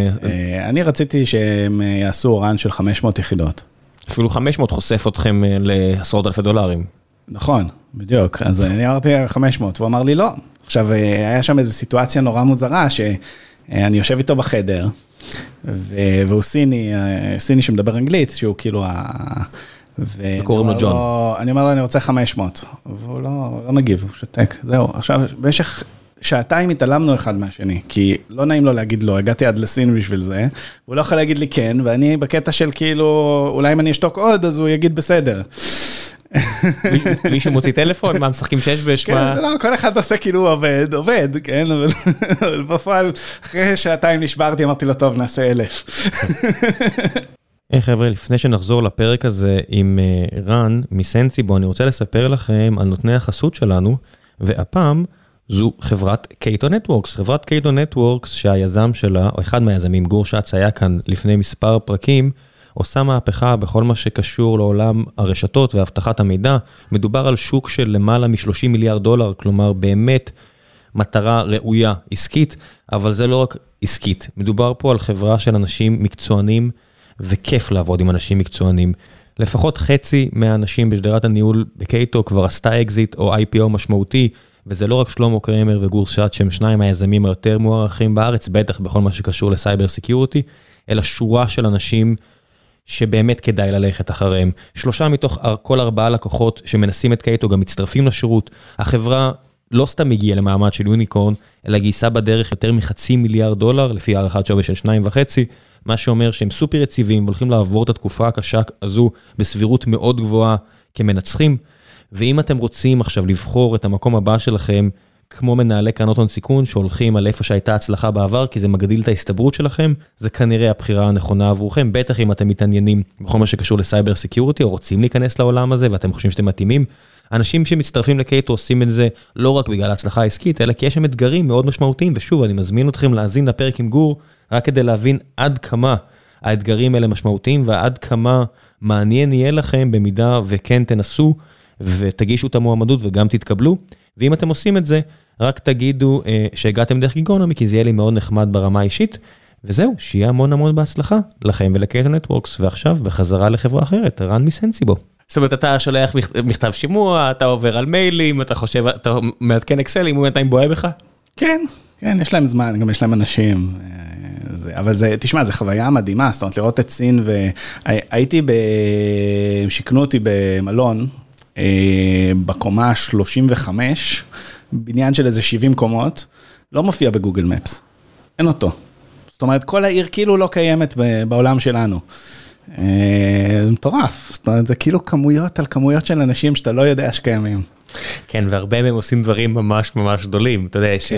אני רציתי שהם יעשו רן של 500 יחידות. אפילו 500 חושף אתכם אה, לעשרות אלפי דולרים. נכון, בדיוק. אז אני אמרתי 500, והוא אמר לי לא. עכשיו, אה, היה שם איזו סיטואציה נורא מוזרה, שאני יושב איתו בחדר, והוא סיני, אה, סיני שמדבר אנגלית, שהוא כאילו ה... וקוראים לו ג'ון. אני אומר לו, אני רוצה 500, והוא לא, לא מגיב, הוא שותק, זהו. עכשיו, במשך שעתיים התעלמנו אחד מהשני, כי לא נעים לו להגיד לא, הגעתי עד לסין בשביל זה, הוא לא יכול להגיד לי כן, ואני בקטע של כאילו, אולי אם אני אשתוק עוד, אז הוא יגיד בסדר. מישהו מוציא טלפון? מה, משחקים שש בש? כן, לא, כל אחד עושה כאילו הוא עובד, עובד, כן, אבל בפועל, אחרי שעתיים נשברתי, אמרתי לו, טוב, נעשה אלף. היי חבר'ה, לפני שנחזור לפרק הזה עם אה, רן מסנסיבו, אני רוצה לספר לכם על נותני החסות שלנו, והפעם, זו חברת קייטו נטוורקס, חברת קייטו נטוורקס שהיזם שלה, או אחד מהיזמים, גור שץ היה כאן לפני מספר פרקים, עושה מהפכה בכל מה שקשור לעולם הרשתות ואבטחת המידע. מדובר על שוק של למעלה מ-30 מיליארד דולר, כלומר באמת מטרה ראויה עסקית, אבל זה לא רק עסקית, מדובר פה על חברה של אנשים מקצוענים, וכיף לעבוד עם אנשים מקצוענים. לפחות חצי מהאנשים בשדרת הניהול בקייטו כבר עשתה אקזיט או IPO משמעותי, וזה לא רק שלמה קרמר וגור שץ שהם שניים היזמים היותר מוערכים בארץ, בטח בכל מה שקשור ל cyber security, אלא שורה של אנשים שבאמת כדאי ללכת אחריהם. שלושה מתוך כל ארבעה לקוחות שמנסים את קייטו גם מצטרפים לשירות. החברה לא סתם הגיעה למעמד של unicorn, אלא גייסה בדרך יותר מחצי מיליארד דולר, לפי הערכת שווי של שניים וחצי, מה שאומר שהם סופר יציבים והולכים לעבור את התקופה הקשה הזו בסבירות מאוד גבוהה כמנצחים. ואם אתם רוצים עכשיו לבחור את המקום הבא שלכם, כמו מנהלי קרנות הון סיכון שהולכים על איפה שהייתה הצלחה בעבר, כי זה מגדיל את ההסתברות שלכם, זה כנראה הבחירה הנכונה עבורכם, בטח אם אתם מתעניינים בכל מה שקשור לסייבר סקיורטי, או רוצים להיכנס לעולם הזה ואתם חושבים שאתם מתאימים. אנשים שמצטרפים לקייטו עושים את זה לא רק בגלל ההצלחה העסקית, אלא כי יש שם אתגרים מאוד משמעותיים, ושוב, אני מזמין אתכם להאזין לפרק עם גור, רק כדי להבין עד כמה האתגרים האלה משמעותיים, ועד כמה מעניין יהיה לכם במידה וכן תנסו, ותגישו את המועמדות וגם תתקבלו. ואם אתם עושים את זה, רק תגידו אה, שהגעתם דרך גיקונומי, כי זה יהיה לי מאוד נחמד ברמה האישית. וזהו, שיהיה המון המון בהצלחה לכם ולקייטו נטוורקס, ועכשיו בחזרה לחברה אחרת, רן מסנסיבו. זאת אומרת, אתה שולח מכתב שימוע, אתה עובר על מיילים, אתה חושב, אתה מעדכן אקסל, אם הוא בינתיים בוהה בך? כן, כן, יש להם זמן, גם יש להם אנשים. אה, זה, אבל זה, תשמע, זו חוויה מדהימה, זאת אומרת, לראות את סין, והייתי ב... שיכנו אותי במלון, בקומה 35, בניין של איזה 70 קומות, לא מופיע בגוגל מפס, אין אותו. זאת אומרת, כל העיר כאילו לא קיימת בעולם שלנו. אה, זה מטורף, זאת אומרת, זה כאילו כמויות על כמויות של אנשים שאתה לא יודע שקיימים. כן, והרבה מהם עושים דברים ממש ממש גדולים, אתה יודע, ש...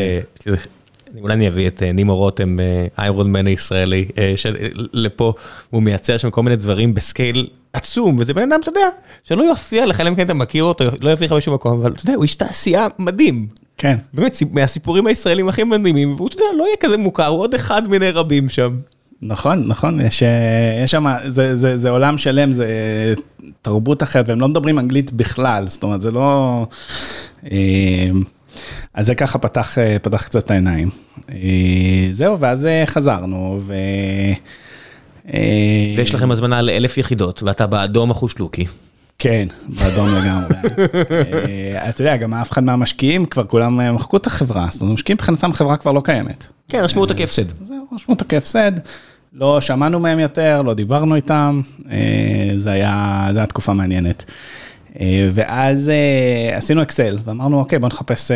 אולי אני אביא את אה, נימו רותם, איירון מן הישראלי, לפה, הוא מייצר שם כל מיני דברים בסקייל עצום, וזה בן אדם, אתה יודע, שלא יופיע לך, אלא אם כן אתה מכיר אותו, לא יופיע לך בשום מקום, אבל אתה יודע, הוא איש תעשייה מדהים. כן. באמת, מהסיפורים הישראלים הכי מדהימים, והוא, אתה יודע, לא יהיה כזה מוכר, הוא עוד אחד מיני רבים שם. נכון, נכון, יש, אה, יש שם, זה, זה, זה עולם שלם, זה תרבות אחרת, והם לא מדברים אנגלית בכלל, זאת אומרת, זה לא... אה, אז זה ככה פתח, אה, פתח קצת את העיניים. זהו, ואז חזרנו, ו... אה, ויש לכם הזמנה לאלף יחידות, ואתה באדום החושלוקי. כן, באדום לגמרי. אה, אתה יודע, גם אף אחד מהמשקיעים, כבר כולם אה, מחקו את החברה, זאת אומרת, המשקיעים מבחינתם חברה כבר לא קיימת. כן, רשמו אותה כהפסד. זהו, רשמו אותה כהפסד. לא שמענו מהם יותר, לא דיברנו איתם, זה היה, זה היה תקופה מעניינת. ואז עשינו אקסל, ואמרנו, אוקיי, בוא נחפש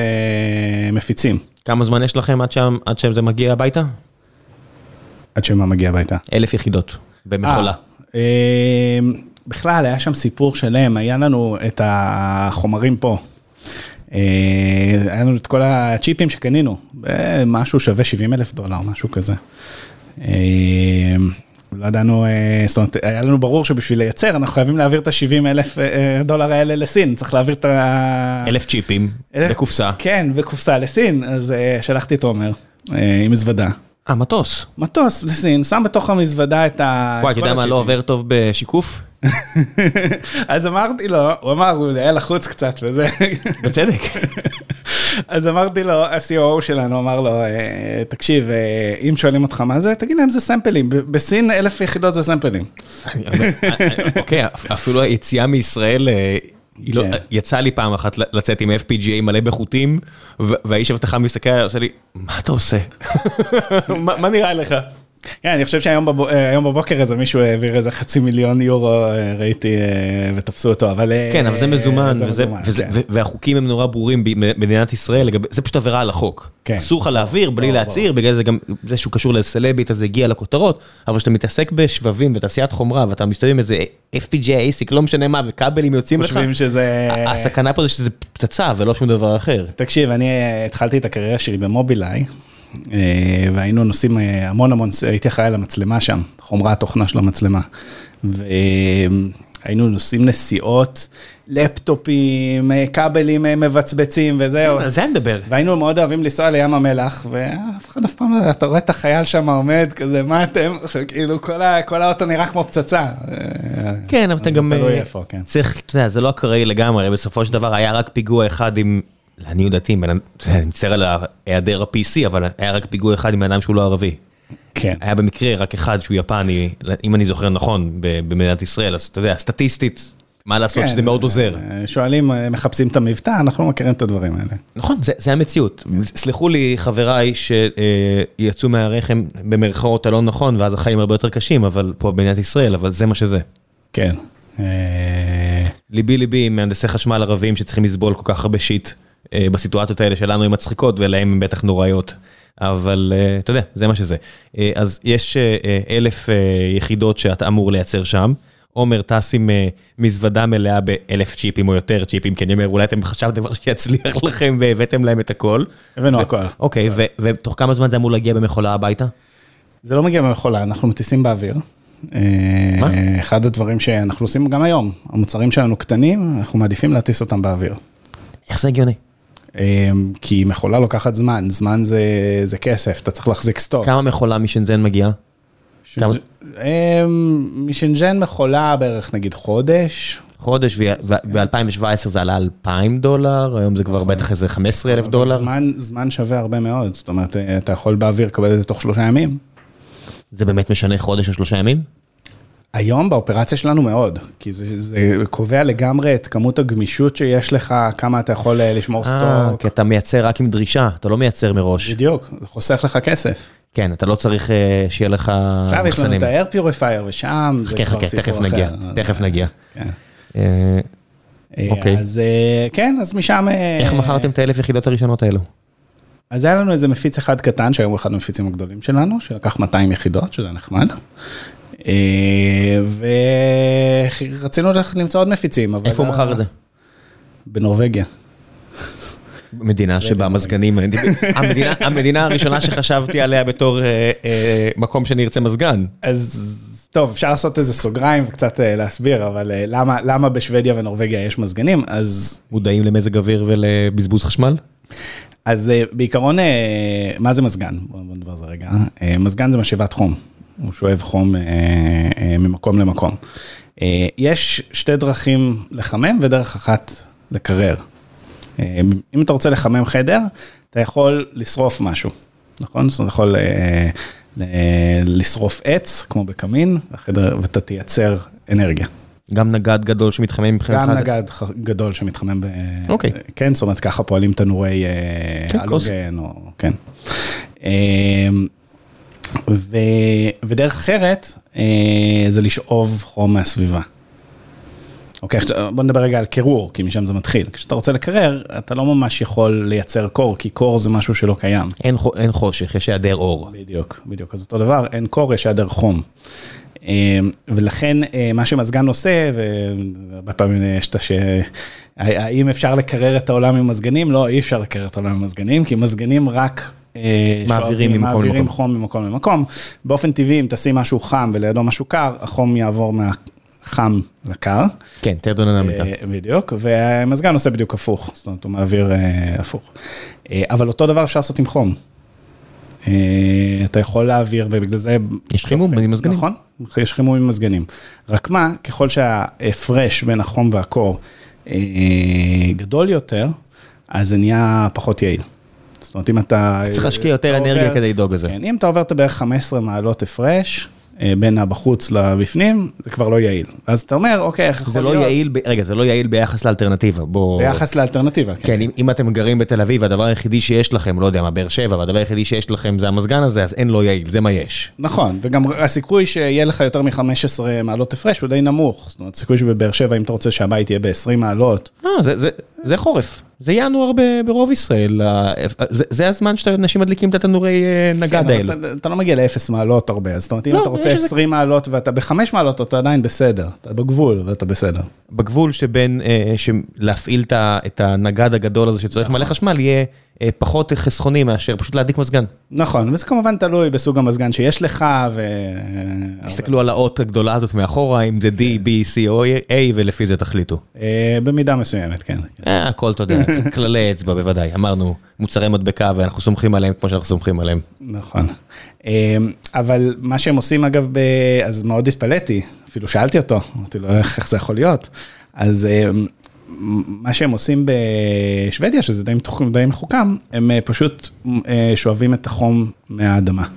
מפיצים. כמה זמן יש לכם עד שזה מגיע הביתה? עד שמה מגיע הביתה? אלף יחידות במכולה. אה, בכלל, היה שם סיפור שלם, היה לנו את החומרים פה. אה, היה לנו את כל הצ'יפים שקנינו, משהו שווה 70 אלף דולר, משהו כזה. אה, לא ידענו, זאת אומרת, היה לנו ברור שבשביל לייצר, אנחנו חייבים להעביר את ה-70 אלף דולר האלה לסין, צריך להעביר את ה... אלף צ'יפים, בקופסה. כן, בקופסה לסין, אז שלחתי את עומר עם מזוודה. אה, מטוס. מטוס לסין, שם בתוך המזוודה את ה... וואי, אתה יודע מה לא עובר טוב בשיקוף? <laughs> אז אמרתי לו, הוא אמר, הוא היה לחוץ קצת וזה. בצדק. <laughs> אז אמרתי לו, ה-COO שלנו אמר לו, אה, תקשיב, אה, אם שואלים אותך מה זה, תגיד להם זה סמפלים, בסין אלף יחידות זה סמפלים. אוקיי, אפילו היציאה מישראל לא, כן. יצא לי פעם אחת לצאת עם FPGA מלא בחוטים, והאיש אבטחה מסתכל עליי, עושה לי, מה אתה עושה? <laughs> מה נראה לך? כן, אני חושב שהיום אה, בבוקר איזה מישהו העביר איזה חצי מיליון יורו, אה, ראיתי אה, ותפסו אותו, אבל... כן, אבל זה מזומן, כן. והחוקים הם נורא ברורים במדינת ישראל, זה פשוט עבירה על החוק. כן. אסור לך להעביר בלי להצהיר, בגלל זה גם, זה שהוא קשור לסלבית, אז זה הגיע לכותרות, אבל כשאתה מתעסק בשבבים בתעשיית חומרה, ואתה מסתובב עם איזה FPGA, ASIC, לא משנה מה, וכבלים יוצאים לך, חושבים שזה... הסכנה פה זה שזה פצצה ולא שום דבר אחר. תקשיב, אני התחלתי את הקריירה שלי במובילאיי. אה, והיינו נוסעים אה, המון המון, הייתי אחראי על המצלמה שם, חומרה התוכנה של המצלמה. והיינו נוסעים נסיעות, לפטופים, אה, כבלים מבצבצים וזהו. על זה אני מדבר. והיינו מאוד אוהבים לנסוע לים המלח, ואף אחד אף פעם לא, אתה רואה את החייל שם עומד כזה, מה אתם? כאילו כל האוטו נראה כמו פצצה. כן, אבל אתה גם כן. צריך, אתה יודע, זה לא אקראי לגמרי, בסופו של דבר היה רק פיגוע אחד עם... לעניות דעתי, אני מצטער על היעדר ה-PC, אבל היה רק פיגוע אחד עם אדם שהוא לא ערבי. כן. היה במקרה רק אחד שהוא יפני, אם אני זוכר נכון, במדינת ישראל, אז אתה יודע, סטטיסטית, מה לעשות שזה מאוד עוזר. אה, שואלים, אה, מחפשים את המבטא, אנחנו לא מכירים את הדברים האלה. נכון, זה, זה המציאות. סלחו לי חבריי שיצאו מהרחם במרכאות הלא נכון, ואז החיים הרבה יותר קשים, אבל פה במדינת ישראל, אבל זה מה שזה. כן. אה, ליבי ליבי עם מהנדסי חשמל ערבים שצריכים לסבול כל כך הרבה שיט בסיטואציות האלה שלנו הן מצחיקות ולהם הן בטח נוראיות. אבל אתה יודע, זה מה שזה. אז יש אלף יחידות שאתה אמור לייצר שם. עומר טס עם מזוודה מלאה באלף צ'יפים או יותר צ'יפים, כי אני אומר, אולי אתם חשבתם שיצליח <laughs> לכם והבאתם להם את הכל. הבאנו הכל. אוקיי, ותוך כמה זמן זה אמור להגיע במכולה הביתה? זה לא מגיע במכולה, אנחנו מטיסים באוויר. מה? אחד הדברים שאנחנו עושים גם היום, המוצרים שלנו קטנים, אנחנו מעדיפים להטיס אותם באוויר. איך זה הגיוני? כי מכולה לוקחת זמן, זמן זה, זה כסף, אתה צריך להחזיק סטוק. כמה מכולה משנזן מגיעה? כמה- משנג'ן מכולה בערך נגיד חודש. חודש, ב-2017 זה עלה 2,000 דולר, היום זה כבר בטח איזה 15 אלף דולר. זמן, זמן שווה הרבה מאוד, זאת אומרת, אתה יכול באוויר לקבל את זה תוך שלושה ימים. זה באמת משנה חודש או שלושה ימים? היום באופרציה שלנו מאוד, כי זה, זה קובע לגמרי את כמות הגמישות שיש לך, כמה אתה יכול אה, לשמור אה, סטוק. כי אתה מייצר רק עם דרישה, אתה לא מייצר מראש. בדיוק, זה חוסך לך כסף. כן, אתה לא צריך אה, שיהיה לך עכשיו יש לנו מחסנים. את ה-air purifier ושם זה כבר סיפור תכף אחר. נגיע, תכף נגיע. כן. אוקיי. אז אה, כן, אז משם... אה, איך מכרתם את האלף יחידות הראשונות האלו? אז היה לנו איזה מפיץ אחד קטן, שהיום הוא אחד המפיצים הגדולים שלנו, שלקח 200 יחידות, שזה נחמד. אה, ורצינו ללכת למצוא עוד מפיצים, אבל... איפה הוא מכר את זה? בנורבגיה. מדינה שבה מזגנים, <laughs> המדינה- המדינה הראשונה שחשבתי עליה בתור אה, אה, מקום שאני ארצה מזגן. אז טוב, אפשר לעשות איזה סוגריים וקצת אה, להסביר, אבל אה, למה, למה בשוודיה ונורבגיה יש מזגנים? אז, מודעים למזג אוויר ולבזבוז חשמל? אז אה, בעיקרון, אה, מה זה מזגן? בוא נדבר על זה רגע. אה, מזגן זה משאבת חום, הוא שואב חום אה, אה, ממקום למקום. אה, יש שתי דרכים לחמם ודרך אחת לקרר. אה, אם אתה רוצה לחמם חדר, אתה יכול לשרוף משהו, נכון? זאת אומרת, אתה יכול אה, ל- לשרוף עץ, כמו בקמין, החדר, ואתה תייצר אנרגיה. גם נגד גדול שמתחמם מבחינתך? גם זה- נגד ח- גדול שמתחמם ב... אוקיי. כן, זאת אומרת, ככה פועלים תנורי אה, כן, כוס. אלוגן, או... כן. ו... ודרך אחרת, אה, זה לשאוב חום מהסביבה. אוקיי, בוא נדבר רגע על קירור, כי משם זה מתחיל. כשאתה רוצה לקרר, אתה לא ממש יכול לייצר קור, כי קור זה משהו שלא קיים. אין חו- אין חושך, יש היעדר אור. בדיוק, בדיוק. אז אותו דבר, אין קור, יש היעדר חום. אה, ולכן אה, מה שמזגן עושה, והרבה פעמים יש את הש... האם אפשר לקרר את העולם עם מזגנים? לא, אי אפשר לקרר את העולם עם מזגנים, כי מזגנים רק... אה, מעבירים ממקום מעבירים למקום. חום ממקום למקום. באופן טבעי, אם תשים משהו חם ולידו משהו קר, החום יעבור מהחם לקר. כן, תרדונמיקה. אה, בדיוק, והמזגן עושה בדיוק הפוך, זאת אומרת, הוא מעביר אה, הפוך. אבל אותו דבר אפשר לעשות עם חום. אתה יכול להעביר, ובגלל זה... יש חימום עם מזגנים. נכון, יש חימום עם מזגנים. רק מה, ככל שההפרש בין החום והקור גדול יותר, אז זה נהיה פחות יעיל. זאת אומרת, אם אתה... צריך להשקיע יותר אנרגיה עובר- כדי לדאוג לזה. כן, אם אתה עובר את בערך 15 מעלות הפרש, אה, בין הבחוץ לבפנים, זה כבר לא יעיל. אז אתה אומר, אוקיי, איך יכול זה להיות? לא יעיל, רגע, זה לא יעיל ביחס לאלטרנטיבה, בוא... ביחס לאלטרנטיבה, כן. כן, אם, אם אתם גרים בתל אביב, והדבר היחידי שיש לכם, לא יודע מה, באר שבע, והדבר היחידי שיש לכם זה המזגן הזה, אז אין לו יעיל, זה מה יש. נכון, וגם הסיכוי שיהיה לך יותר מ-15 מעלות הפרש הוא די נמוך. זאת אומרת, הסיכוי שבבאר שבע, אם אתה רוצה שהבית יהיה ב-20 מעלות, לא, זה, זה, זה חורף. זה ינואר ברוב ישראל. זה, זה הזמן שאנשים מדליקים את התנורי אה, נגד כן, האלו. אתה, אתה לא מגיע ל-0 מעלות הרבה, זאת אומרת, אם לא, אתה רוצה יש איזה- 20 מעלות ואתה ב-5 מעלות, אתה עדיין בסדר, אתה בגבול ואתה בסדר. בגבול שבין, אה, להפעיל את הנגד הגדול הזה שצריך מלא חשמל, יהיה פחות חסכוני מאשר פשוט להדליק מזגן. נכון, וזה כמובן תלוי בסוג המזגן שיש לך, ו... תסתכלו על האות הגדולה הזאת מאחורה, אם זה D, B, C או A, ולפי זה תחליטו. אה, במידה מסוימת, כן. אה, הכל, אתה יודע, <laughs> כללי אצבע בוודאי. אמרנו, מוצרי מדבקה ואנחנו סומכים עליהם כמו שאנחנו סומכים עליהם. נכון. אה, אבל מה שהם עושים אגב. אז מאוד התפלאתי, אפילו שאלתי אותו, אמרתי לו איך, זה יכול להיות. אז אה, מה שהם עושים בשוודיה, שזה די, די מחוכם, הם אה, פשוט אה, שואבים את החום מהאדמה.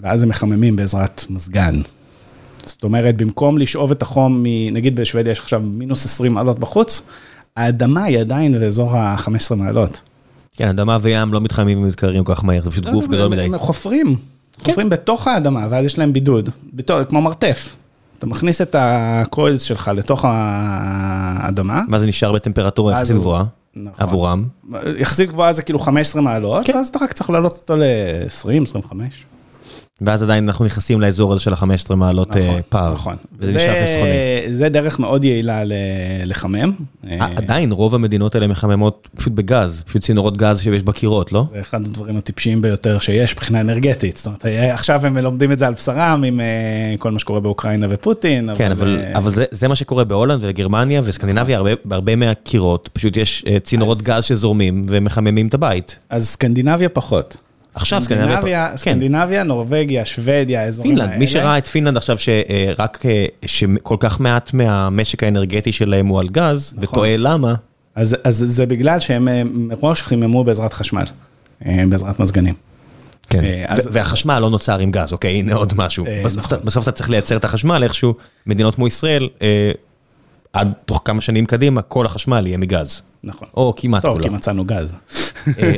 ואז הם מחממים בעזרת מזגן. זאת אומרת, במקום לשאוב את החום, נגיד בשוודיה יש עכשיו מינוס 20 מעלות בחוץ, האדמה היא עדיין באזור ה-15 מעלות. כן, אדמה וים לא מתחממים ומתקררים כל כך מהר, זה פשוט גוף גדול מדי. הם חופרים, חופרים בתוך האדמה, ואז יש להם בידוד, כמו מרתף. אתה מכניס את הקרויז שלך לתוך האדמה. מה זה נשאר בטמפרטורה יחסית גבוהה? נכון. עבורם? יחסית גבוהה זה כאילו 15 מעלות, כן. ואז אתה רק צריך לעלות אותו ל-20, 25. ואז עדיין אנחנו נכנסים לאזור הזה של ה-15 מעלות נכון, פער. נכון. וזה נשאר חסכוני. זה דרך מאוד יעילה לחמם. עדיין רוב המדינות האלה מחממות פשוט בגז, פשוט צינורות גז שיש בקירות, לא? זה אחד הדברים הטיפשיים ביותר שיש מבחינה אנרגטית. זאת אומרת, עכשיו הם לומדים את זה על בשרם עם כל מה שקורה באוקראינה ופוטין. כן, אבל, אבל זה, זה מה שקורה בהולנד וגרמניה וסקנדינביה, הרבה, בהרבה מהקירות, פשוט יש צינורות אז... גז שזורמים ומחממים את הבית. אז סקנדינביה פחות. עכשיו סקנדינביה, כן. סקנדינביה, נורבגיה, שוודיה, האזורים האלה. פינלנד, מי שראה את פינלנד עכשיו שרק, שכל כך מעט מהמשק האנרגטי שלהם הוא על גז, נכון. ותוהה למה. אז, אז זה בגלל שהם מראש חיממו בעזרת חשמל, בעזרת מזגנים. כן, אז... והחשמל לא נוצר עם גז, אוקיי, הנה עוד משהו. בסוף, נכון. בסוף אתה צריך לייצר את החשמל איכשהו, מדינות כמו ישראל, עד תוך כמה שנים קדימה, כל החשמל יהיה מגז. נכון. או כמעט כולו. טוב, כי מצאנו גז. אה,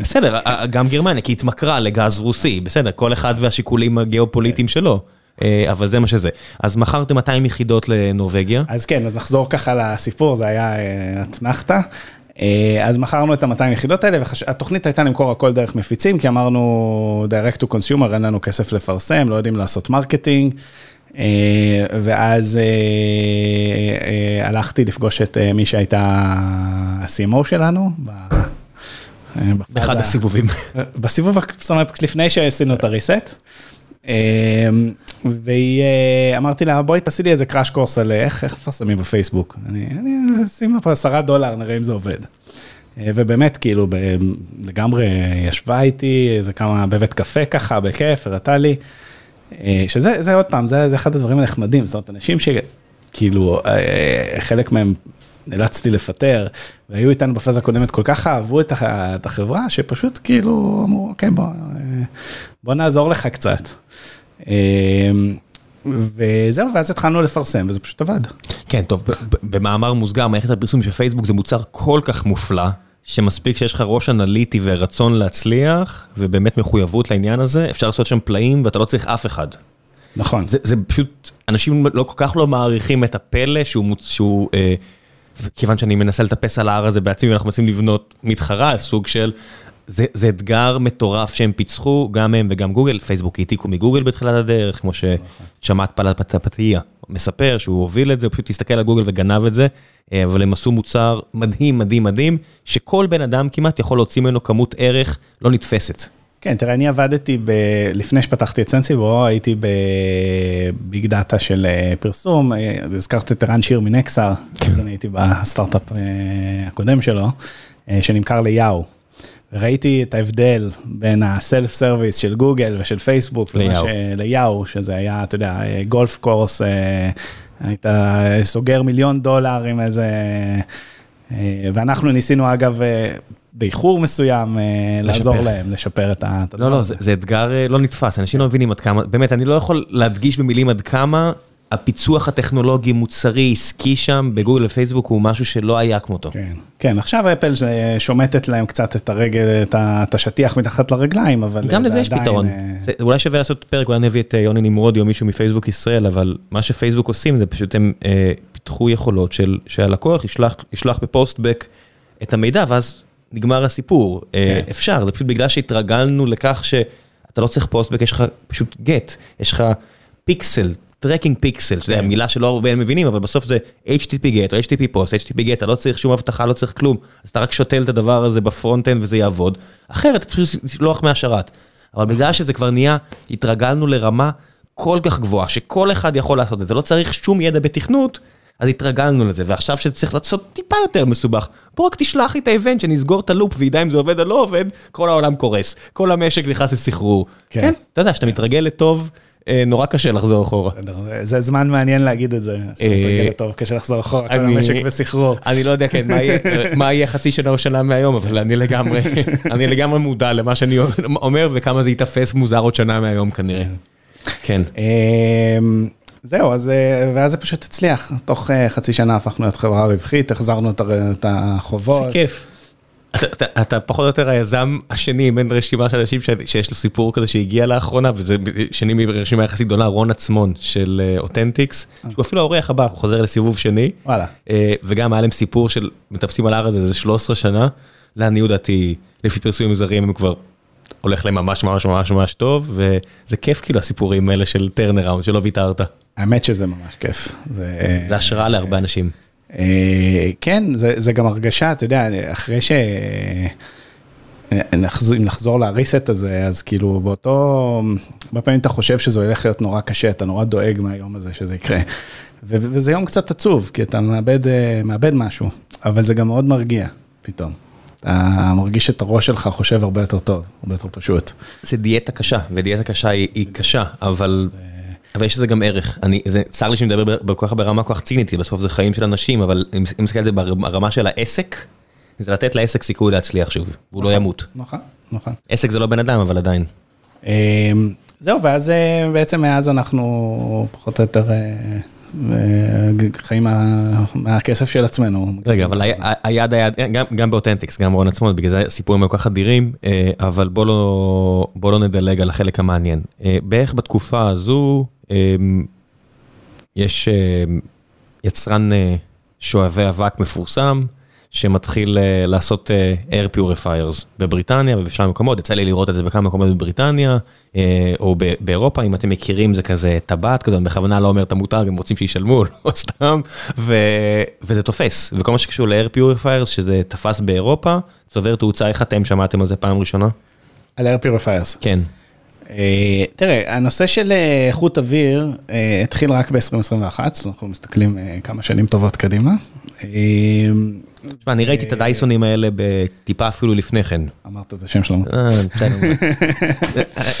בסדר, גם גרמניה, כי התמכרה לגז רוסי, בסדר, כל אחד והשיקולים הגיאופוליטיים שלו. אה, אבל זה מה שזה. אז מכרתם 200 יחידות לנורבגיה. אז כן, אז נחזור ככה לסיפור, זה היה אה, אתנחתא. אז מכרנו את ה-200 יחידות האלה, והתוכנית הייתה למכור הכל דרך מפיצים, כי אמרנו, direct to consumer, אין לנו כסף לפרסם, לא יודעים לעשות marketing. אה, ואז אה, אה, הלכתי לפגוש את מי שהייתה ה-CMO שלנו. באחד הסיבובים. <laughs> בסיבוב, זאת אומרת, לפני שעשינו את הריסט. והיא, אמרתי לה, בואי תעשי לי איזה קראש קורס על איך מפרסמים בפייסבוק. אני אשים פה עשרה דולר, נראה אם זה עובד. ובאמת, כאילו, לגמרי ישבה איתי, איזה כמה בבית קפה ככה, בכיף, הראתה לי. אה, שזה זה עוד פעם, זה, זה אחד הדברים הנחמדים, זאת אומרת, אנשים שכאילו, אה, חלק מהם נאלצתי לפטר, והיו איתנו בפאזה הקודמת, כל כך אהבו את החברה, שפשוט כאילו אמרו, אוקיי, בוא, אה, בוא נעזור לך קצת. וזהו, ואז התחלנו לפרסם, וזה פשוט עבד. כן, טוב, במאמר מוסגר, מערכת הפרסום של פייסבוק זה מוצר כל כך מופלא, שמספיק שיש לך ראש אנליטי ורצון להצליח, ובאמת מחויבות לעניין הזה, אפשר לעשות שם פלאים ואתה לא צריך אף אחד. נכון. זה, זה פשוט, אנשים לא כל כך לא מעריכים את הפלא שהוא, שהוא אה, כיוון שאני מנסה לטפס על ההר הזה בעצמי, אנחנו מנסים לבנות מתחרה, סוג של, זה, זה אתגר מטורף שהם פיצחו, גם הם וגם גוגל, פייסבוק העתיקו מגוגל בתחילת הדרך, כמו שצ'מאת' פליהפיטיה, מספר שהוא הוביל את זה, הוא פשוט הסתכל על גוגל וגנב את זה, אה, אבל הם עשו מוצר מדהים, מדהים, מדהים, שכל בן אדם כמעט יכול להוציא ממנו כמות ערך לא נתפסת. כן, תראה, אני עבדתי, ב... לפני שפתחתי את סנסיבו, הייתי ב big data של אה, פרסום, אה, הזכרת את ערן שיר מנקסר, כן. אז אני הייתי בסטארט-אפ הקודם שלו, שנמכר ליאהו. ראיתי את ההבדל בין ה self service של גוגל ושל פייסבוק ליאהו, שזה היה, אתה יודע, golf course, היית סוגר מיליון דולר עם איזה... ואנחנו ניסינו אגב, באיחור מסוים, לעזור להם, לשפר את ה... לא, לא, זה אתגר לא נתפס, אנשים לא מבינים עד כמה, באמת, אני לא יכול להדגיש במילים עד כמה הפיצוח הטכנולוגי, מוצרי, עסקי שם, בגוגל ופייסבוק, הוא משהו שלא היה כמותו. כן, כן, עכשיו אפל שומטת להם קצת את הרגל, את השטיח מתחת לרגליים, אבל גם לזה יש פתרון. אה, זה, אולי שווה לעשות פרק, אולי נביא את אה, יוני נמרודי או מישהו מפייסבוק ישראל, אבל מה שפייסבוק עושים זה פשוט הם אה, פיתחו יכולות של, שהלקוח ישלח, ישלח בפוסטבק את המידע, ואז נגמר הסיפור. אה, כן. אפשר, זה פשוט בגלל שהתרגלנו לכך שאתה לא צריך פוסטבק, יש לך פשוט גט, יש לך פיקסל, tracking pixel, שזה מילה שלא הרבה מבינים, אבל בסוף זה HTTP GET או HTTP POST, HTTP GET, אתה לא צריך שום אבטחה, לא צריך כלום, אז אתה רק שותל את הדבר הזה ב front-end וזה יעבוד, אחרת אתה פשוט תשלוח מהשרת. אבל בגלל שזה כבר נהיה, התרגלנו לרמה כל כך גבוהה, שכל אחד יכול לעשות את זה, לא צריך שום ידע בתכנות, אז התרגלנו לזה, ועכשיו שצריך לעשות טיפה יותר מסובך, בוא רק תשלח לי את ה event, שאני אסגור את ה loop וידע אם זה עובד או לא עובד, כל העולם קורס, כל המשק נכנס לסחרור. כן, כן? אתה יודע, כשאתה מתרגל לטוב, נורא קשה לחזור אחורה. זה זמן מעניין להגיד את זה, אה, טוב, קשה לחזור אחורה, כל המשק בסחרור. אני לא יודע, כן, <laughs> מה יהיה חצי שנה או שנה מהיום, אבל אני לגמרי, אני לגמרי מודע למה שאני אומר, וכמה זה ייתפס מוזר עוד שנה מהיום כנראה. כן. אמ, זהו, אז, אה, ואז זה פשוט הצליח. תוך אה, חצי שנה הפכנו להיות חברה רווחית, החזרנו את החובות. זה כיף. אתה- אתה- אתה פחות או יותר היזם השני בין רשימה של אנשים שיש לו סיפור כזה שהגיע לאחרונה, וזה שני ברשימה יחסית גדולה, רון עצמון של אותנטיקס, שהוא אפילו האורח הבא, הוא חוזר לסיבוב שני. אה, וגם היה להם סיפור של מטפסים על ההר הזה, זה 13 שנה, לעניות דעתי, לפי פרסומים זרים הם כבר הולך להם ממש ממש ממש ממש טוב, וזה כיף כאילו הסיפורים האלה של turnaround, שלא ויתרת. האמת שזה ממש כיף. זה, זה השראה להרבה אנשים. אה, כן, זה, זה גם הרגשה, אתה יודע, אחרי ש... נחזור, אם נחזור לריסט הזה, אז כאילו באותו, הרבה פעמים אתה חושב שזה הולך להיות נורא קשה, אתה נורא דואג מהיום הזה שזה יקרה. ו- וזה יום קצת עצוב, כי אתה מאבד, אה, מאבד משהו, אבל זה גם מאוד מרגיע, פתאום. אתה מרגיש את הראש שלך חושב הרבה יותר טוב, הרבה יותר פשוט. זה דיאטה קשה, ודיאטה קשה היא, היא קשה, אבל, אבל יש לזה גם ערך. אני, זה, צר לי שאני מדבר כל כך ברמה כל כך צינית, כי בסוף זה חיים של אנשים, אבל אם מסתכל על זה ברמה של העסק, זה לתת לעסק סיכוי להצליח שוב, והוא לא ימות. נכון, נכון. עסק זה לא בן אדם, אבל עדיין. אמ, זהו, ואז אה, בעצם מאז אנחנו פחות או יותר אה, אה, חיים מה- מהכסף של עצמנו. רגע, אבל היד היה, גם, גם באותנטיקס, גם רון עצמו, בגלל זה הסיפורים היו כל כך אדירים, אבל בוא לא, בוא לא נדלג על החלק המעניין. בערך בתקופה הזו, יש אה, יצרן אה, שואבי אבק מפורסם, שמתחיל אה, לעשות אה, air purifiers בבריטניה ובשאר מקומות, יצא לי לראות את זה בכמה מקומות בבריטניה, או באירופה, אם אתם מכירים זה כזה טבעת כזה, אני בכוונה לא אומר את המותג, הם רוצים שישלמו, <laughs> לא סתם, ו, וזה תופס, וכל מה שקשור ל-air purifiers, שזה תפס באירופה, צובר תאוצה, איך אתם שמעתם על זה פעם ראשונה? על air purifiers. כן. אה, תראה, הנושא של אה, איכות אוויר אה, התחיל רק ב-2021, אנחנו מסתכלים אה, כמה שנים טובות קדימה. אה, תשמע, אני ראיתי את הדייסונים האלה בטיפה אפילו לפני כן. אמרת את השם שלו. אה.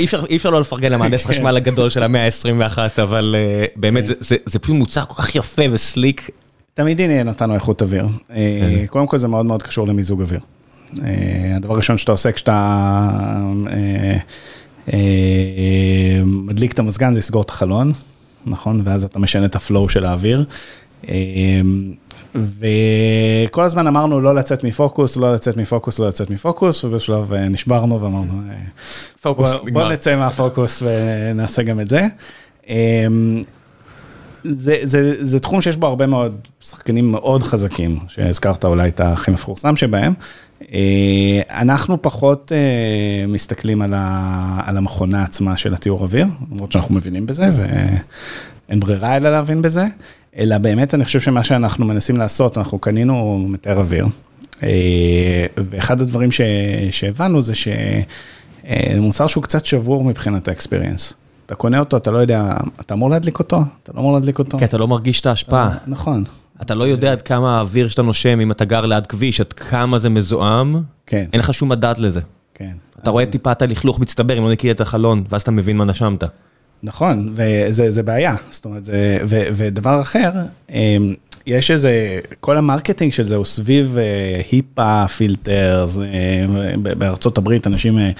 <laughs> אי אפשר- לא לפרגן למהנדס חשמל הגדול של המאה ה-21, אבל אה, באמת זה- פשוט מוצר כל כך יפה וסליק. תמיד עניין אותנו איכות אוויר. אה, כן. קודם כל זה מאוד מאוד קשור למיזוג אוויר. אה, הדבר הראשון שאתה עושה כשאתה אה, אה, מדליק את המזגן זה לסגור את החלון, נכון? ואז אתה משנה את הפלואו של האוויר. אה, וכל הזמן אמרנו לא לצאת מפוקוס, לא לצאת מפוקוס, לא לצאת מפוקוס, ובשלב אה, נשברנו ואמרנו, אה, פוקוס בוא. בוא נצא מהפוקוס ונעשה גם את זה. זה, זה, זה תחום שיש בו הרבה מאוד שחקנים מאוד חזקים, שהזכרת אולי את הכי מפורסם שבהם. אה, אנחנו פחות אה, מסתכלים על, ה, על המכונה עצמה של הטיהור אוויר, למרות שאנחנו מבינים בזה ואין ברירה אלא להבין בזה, אלא באמת אני חושב שמה שאנחנו מנסים לעשות, אנחנו קנינו מטהר אוויר. אה, ואחד הדברים ש, שהבנו זה ש... אה, זה מוצר שהוא קצת שבור מבחינת האקספיריאנס. אתה קונה אותו, אתה לא יודע, אתה אמור להדליק אותו? אתה לא אמור להדליק אותו? כי אתה לא מרגיש את ההשפעה. נכון, אתה לא יודע עד כמה האוויר שאתה נושם, אם אתה גר ליד כביש, עד כמה זה מזוהם, כן, אין לך שום מדד לזה. כן. אתה רואה טיפה את הלכלוך מצטבר, אם לא ננקה את החלון, ואז אתה מבין מה נשמת. נכון, וזה זה בעיה, זאת אומרת, זה, ו, ודבר אחר, אמ, יש איזה, כל ה marketing של זה הוא סביב אה, HEPA filters, בארצות הברית אנשים אה,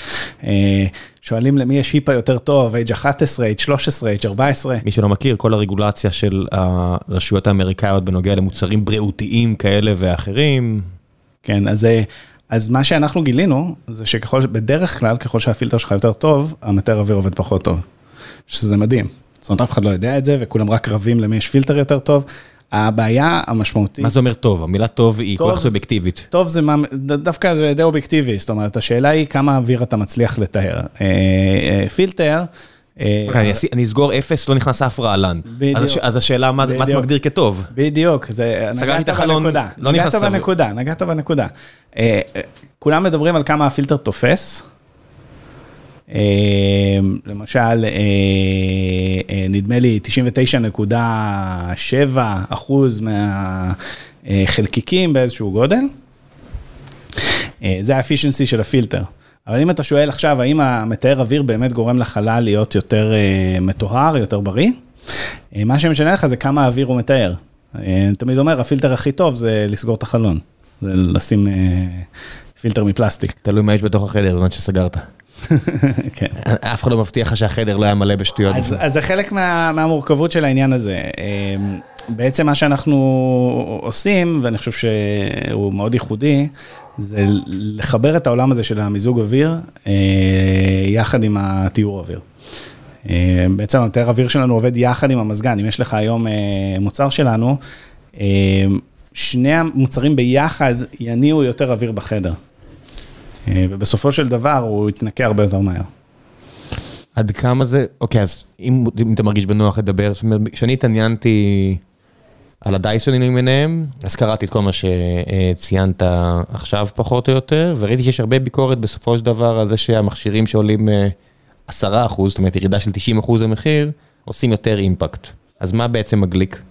אה, שואלים למי יש HEPA יותר טוב, H11, H13, H14. מי שלא מכיר, כל הרגולציה של הרשויות האמריקאיות בנוגע למוצרים בריאותיים כאלה ואחרים, כן, אז, אה, אז מה שאנחנו גילינו, זה שככל, בדרך כלל, ככל שהפילטר שלך יותר טוב, המטר אוויר עובד פחות טוב. שזה מדהים. זאת אומרת, אף אחד לא יודע את זה, וכולם רק רבים למי יש פילטר יותר טוב. הבעיה המשמעותית... מה זה אומר טוב? המילה טוב היא כל כך סובייקטיבית. טוב זה מה, דווקא זה די אובייקטיבי, זאת אומרת, השאלה היא כמה אוויר אתה מצליח לטהר. אה, אה, פילטר... אה, אוקיי, אני אסגור אפס, לא נכנס אף רעלן. בדיוק. אז הש- אז השאלה, מה אתה. מגדיר כטוב? בדיוק, זה, סגרתי את החלון, לא נכנס נגעת. בנקודה, נגעת בנקודה. כולם מדברים על כמה הפילטר תופס. אה, למשל, אה, אה, נדמה לי 99.7 אחוז מהחלקיקים באיזשהו גודל. אה, זה האפישנסי של הפילטר. אבל אם אתה שואל עכשיו, האם המטהר אוויר באמת גורם לחלל להיות יותר מטוהר, יותר בריא? מה שמשנה לך זה כמה אוויר הוא. אה, אני תמיד אומר, הפילטר הכי טוב זה לסגור את החלון. זה לשים פילטר מפלסטיק. תלוי מה יש בתוך החדר בזמן שסגרת. <laughs> כן. אף אחד לא מבטיח לך שהחדר לא היה מלא בשטויות. אז, אז זה חלק מה, מהמורכבות של העניין הזה. אמ, בעצם מה שאנחנו עושים, ואני חושב שהוא מאוד ייחודי, זה לחבר את העולם הזה של המיזוג אוויר אה, יחד עם הטיהור אוויר. אה, בעצם התאר אוויר שלנו עובד יחד עם המזגן. אם יש לך היום אה, מוצר שלנו, שני המוצרים ביחד יניעו יותר אוויר בחדר. ובסופו של דבר הוא יתנקה הרבה יותר מהר. עד כמה זה, אוקיי, אז אם, אם אתה מרגיש בנוח לדבר, זאת אומרת, כשאני התעניינתי על הדייסונים למיניהם, אז קראתי את כל מה שציינת עכשיו פחות או יותר, וראיתי שיש הרבה ביקורת בסופו של דבר על זה שהמכשירים שעולים 10 אה, אחוז, זאת אומרת ירידה של 90 אחוז המחיר, עושים יותר impact. אז מה בעצם הגימיק?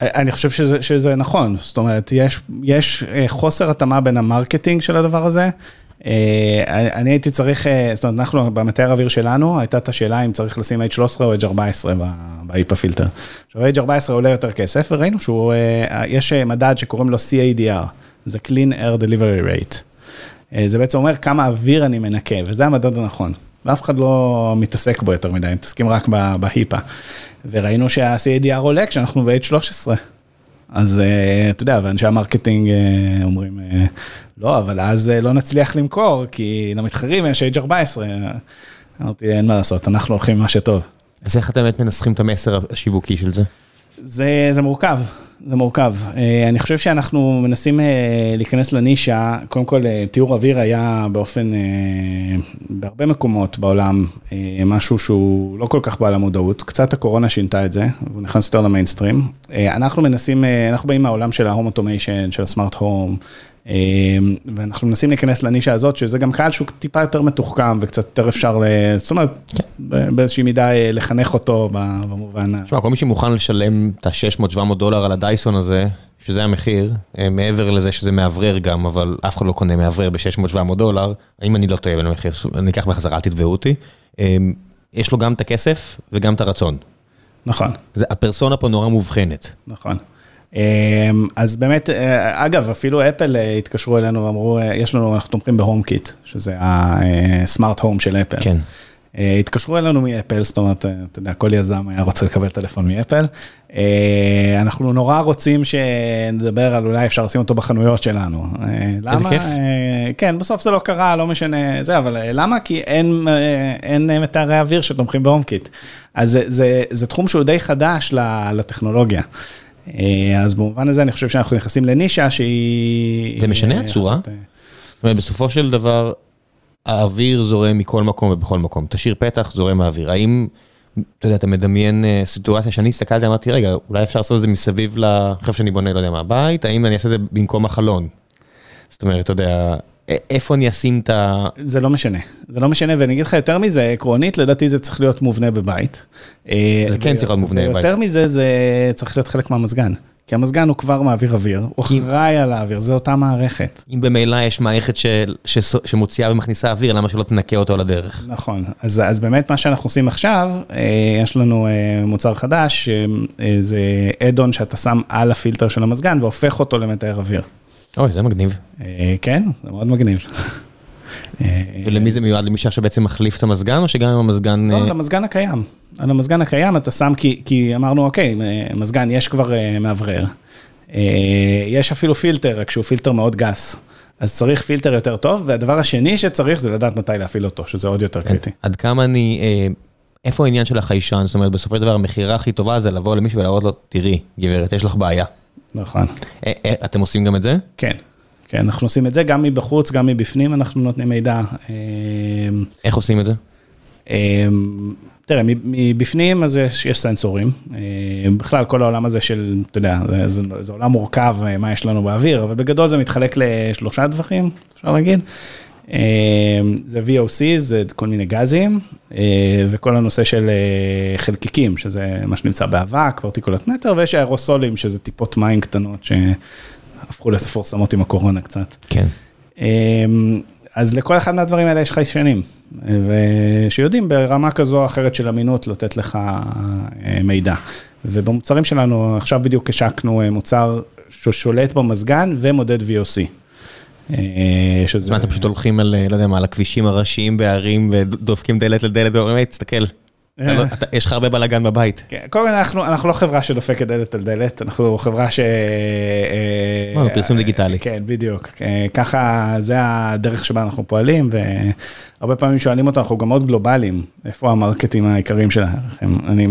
אני חושב שזה, שזה נכון, זאת אומרת, יש, יש אה, חוסר התאמה בין ה marketing של הדבר הזה. אה, אני הייתי צריך, זאת אומרת, אנחנו במטהר האוויר שלנו, הייתה את השאלה אם צריך לשים H13 או H14 ב-HEPA filter. עכשיו, H14 עולה יותר כסף, וראינו שיש מדד שקוראים לו CADR, זה Clean Air Delivery Rate. זה בעצם אומר כמה אוויר אני מנקה, וזה המדד הנכון. ואף אחד לא מתעסק בו יותר מדי, מתעסקים רק ב HEPA. וראינו שה-CADR עולה כשאנחנו ב-H13. אז אה, אתה יודע, ואנשי ה marketing אה, אומרים, אה, לא, אבל אז לא נצליח למכור, כי למתחרים יש H14. אמרתי, אין מה לעשות, אנחנו הולכים עם מה שטוב. אז איך אתם באמת מנסחים את המסר השיווקי של זה? זה, זה מורכב, זה מורכב. אה, אני חושב שאנחנו מנסים אה, להיכנס לנישה, קודם כל אה, תיאור אוויר היה באופן, בהרבה מקומות בעולם, משהו שהוא לא כל כך בעל המודעות, קצת הקורונה שינתה את זה, והוא נכנס יותר למיינסטרים. אנחנו מנסים, אנחנו באים מהעולם של ההום אוטומיישן, של הסמארט הום, ואנחנו מנסים להיכנס לנישה הזאת, שזה גם קהל שהוא טיפה יותר מתוחכם וקצת יותר אפשר, זאת אומרת, כן. באיזושהי מידה אה, לחנך אותו במובן. תשמע, כל מי שמוכן לשלם את ה-600-700 דולר על הדייסון הזה, שזה המחיר, אה, מעבר לזה שזה מאוורר גם, אבל אף אחד לא קונה מאוורר ב-600-700 דולר, אם אני לא טועה בין המחיר, אני אקח בחזרה, אל תתבעו אותי. אמ, יש לו גם את הכסף וגם את הרצון. נכון. הפרסונה פה נורא מובחנת. נכון. אמ, אז באמת, אה, אגב, אפילו אפל אה, התקשרו אלינו ואמרו, אה, יש לנו, אנחנו תומכים ב HomeKit, שזה ה smart home של אפל. כן. התקשרו אלינו מאפל, זאת אומרת, אתה יודע, כל יזם היה רוצה לקבל טלפון מאפל. אנחנו נורא רוצים שנדבר על אולי אפשר לשים אותו בחנויות שלנו. למה? איזה כיף. כן, בסוף זה לא קרה, לא משנה זה, אבל למה? כי אין, אין מטהרי אוויר שתומכים ב HomeKit. אז זה, זה, זה תחום שהוא די חדש לטכנולוגיה. אה, אז במובן הזה אני חושב שאנחנו נכנסים לנישה שהיא... זה משנה אה, הצורה? אה, זאת אומרת, בסופו של דבר, האוויר זורם מכל מקום ובכל מקום. תשאיר פתח, זורם האוויר. האם, אתה יודע, אתה מדמיין סיטואציה שאני הסתכלתי, אמרתי, רגע, אולי אפשר לעשות את זה מסביב ל... עכשיו שאני בונה, לא יודע מה, בית, האם אני אעשה את זה במקום החלון? זאת אומרת, אתה יודע, איפה אני אשים את ה... זה לא משנה, זה לא משנה, ואני אגיד לך יותר מזה, עקרונית, לדעתי זה צריך להיות מובנה בבית. אה, זה כן צריך להיות מובנה בבית. יותר מזה, זה צריך להיות חלק מהמזגן. כי המזגן הוא כבר מעביר אוויר, הוא אחראי על האוויר, זה אותה מערכת. אם במילא יש מערכת שמוציאה ומכניסה אוויר, למה שלא תנקה אותו על הדרך? נכון, אז, אז באמת מה שאנחנו עושים עכשיו, אה, יש לנו אה, מוצר חדש, זה אדון שאתה שם על הפילטר של המזגן והופך אותו למתאר אוויר. אוי, זה מגניב. אה, כן, זה מאוד מגניב. אה, ולמי זה מיועד? למי שעכשיו בעצם מחליף את המזגן, או שגם עם המזגן... לא, על המזגן הקיים. על המזגן הקיים אתה שם, כי, כי אמרנו, אוקיי, מזגן יש כבר מאוורר. יש אפילו פילטר, רק שהוא פילטר מאוד גס. אז צריך פילטר יותר טוב, והדבר השני שצריך זה לדעת מתי להפעיל אותו, שזה עוד יותר כן. קריטי. עד כמה אני... איפה העניין של החיישן? זאת אומרת, בסופו של דבר המכירה הכי טובה זה לבוא למישהו ולהראות לו, תראי, גברת, יש לך בעיה. נכון. אה, אה, אתם עושים גם את זה? כן. כן, אנחנו עושים את זה גם מבחוץ, גם מבפנים, אנחנו נותנים מידע. אה, איך עושים את זה? תראה, מבפנים אז יש, יש סנסורים. בכלל, כל העולם הזה של, אתה יודע, זה, זה, זה עולם מורכב, מה יש לנו באוויר, אבל בגדול זה מתחלק לשלושה דברים, אפשר להגיד. אמ, זה VOC, זה כל מיני גזים, אה, וכל הנושא של אה, חלקיקים, שזה מה שנמצא באבק, ורטיקולת נטר, ויש ארוסולים, שזה טיפות מים קטנות שהפכו לתפורסמות עם הקורונה קצת. כן. אמ, אז לכל אחד מהדברים האלה יש חיישנים, ושיודעים ברמה כזו או אחרת של אמינות לתת לך אה, מידע. ובמוצרים שלנו, עכשיו בדיוק השקנו מוצר ששולט במזגן ומודד VOC. מה אתם פשוט הולכים על, לא יודע מה, על הכבישים הראשיים בערים ודופקים דלת לדלת ואומרים, היי, תסתכל. לא- יש לך הרבה בלאגן בבית. כן, קודם כל אנחנו לא חברה שדופקת דלת על דלת, אנחנו חברה ש... פרסום דיגיטלי. כן, בדיוק. ככה, זה הדרך שבה אנחנו פועלים, והרבה פעמים שואלים אותנו, אנחנו גם מאוד גלובליים, איפה המרקטים העיקריים שלכם? אני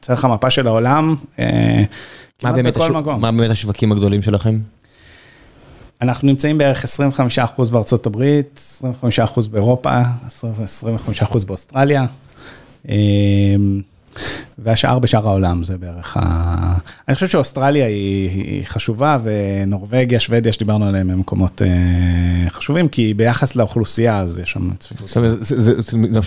אצא לך מפה של העולם, כמעט בכל מקום. מה באמת השווקים הגדולים שלכם? אנחנו נמצאים בערך 25% בארצות הברית, 25% באירופה, 25% באוסטרליה. והשאר בשאר העולם זה בערך ה... אני חושב שאוסטרליה היא חשובה ונורבגיה, שוודיה שדיברנו עליהם הם מקומות חשובים כי ביחס לאוכלוסייה אז יש שם צפיפות. זה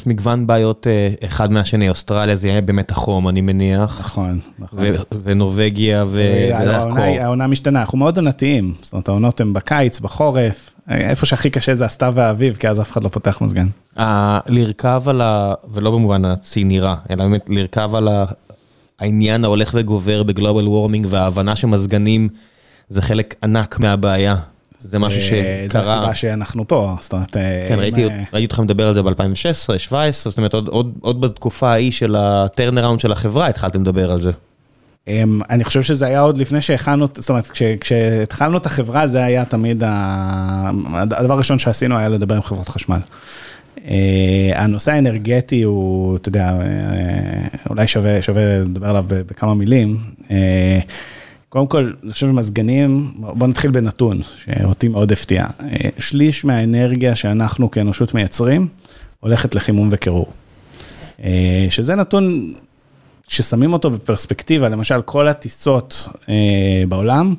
מגוון בעיות אחד מהשני, אוסטרליה זה יהיה באמת החום אני מניח. נכון, נכון. ונורבגיה והקור. העונה משתנה, אנחנו מאוד עונתיים, זאת אומרת העונות הן בקיץ, בחורף, איפה שהכי קשה זה הסתיו והאביב כי אז אף אחד לא פותח מזגן. לרכב על ה... ולא במובן הציני רע, אלא באמת לרכב על העניין ההולך וגובר בגלובל וורמינג וההבנה שמזגנים זה חלק ענק מהבעיה. זה משהו שקרה. זה הסיבה שאנחנו פה, זאת אומרת... כן, ראיתי אותך מדבר על זה ב-2016, 2017, זאת אומרת עוד בתקופה ההיא של הטרנראונד של החברה התחלתם לדבר על זה. אני חושב שזה היה עוד לפני שהכנו, זאת אומרת, כשהתחלנו את החברה זה היה תמיד, הדבר הראשון שעשינו היה לדבר עם חברות חשמל. הנושא האנרגטי הוא, אתה יודע, אולי שווה לדבר עליו בכמה מילים. קודם כל, אני חושב שמזגנים, בוא נתחיל בנתון, שאותי מאוד הפתיע. שליש מהאנרגיה שאנחנו כאנושות מייצרים, הולכת לחימום וקירור. שזה נתון ששמים אותו בפרספקטיבה, למשל כל הטיסות בעולם,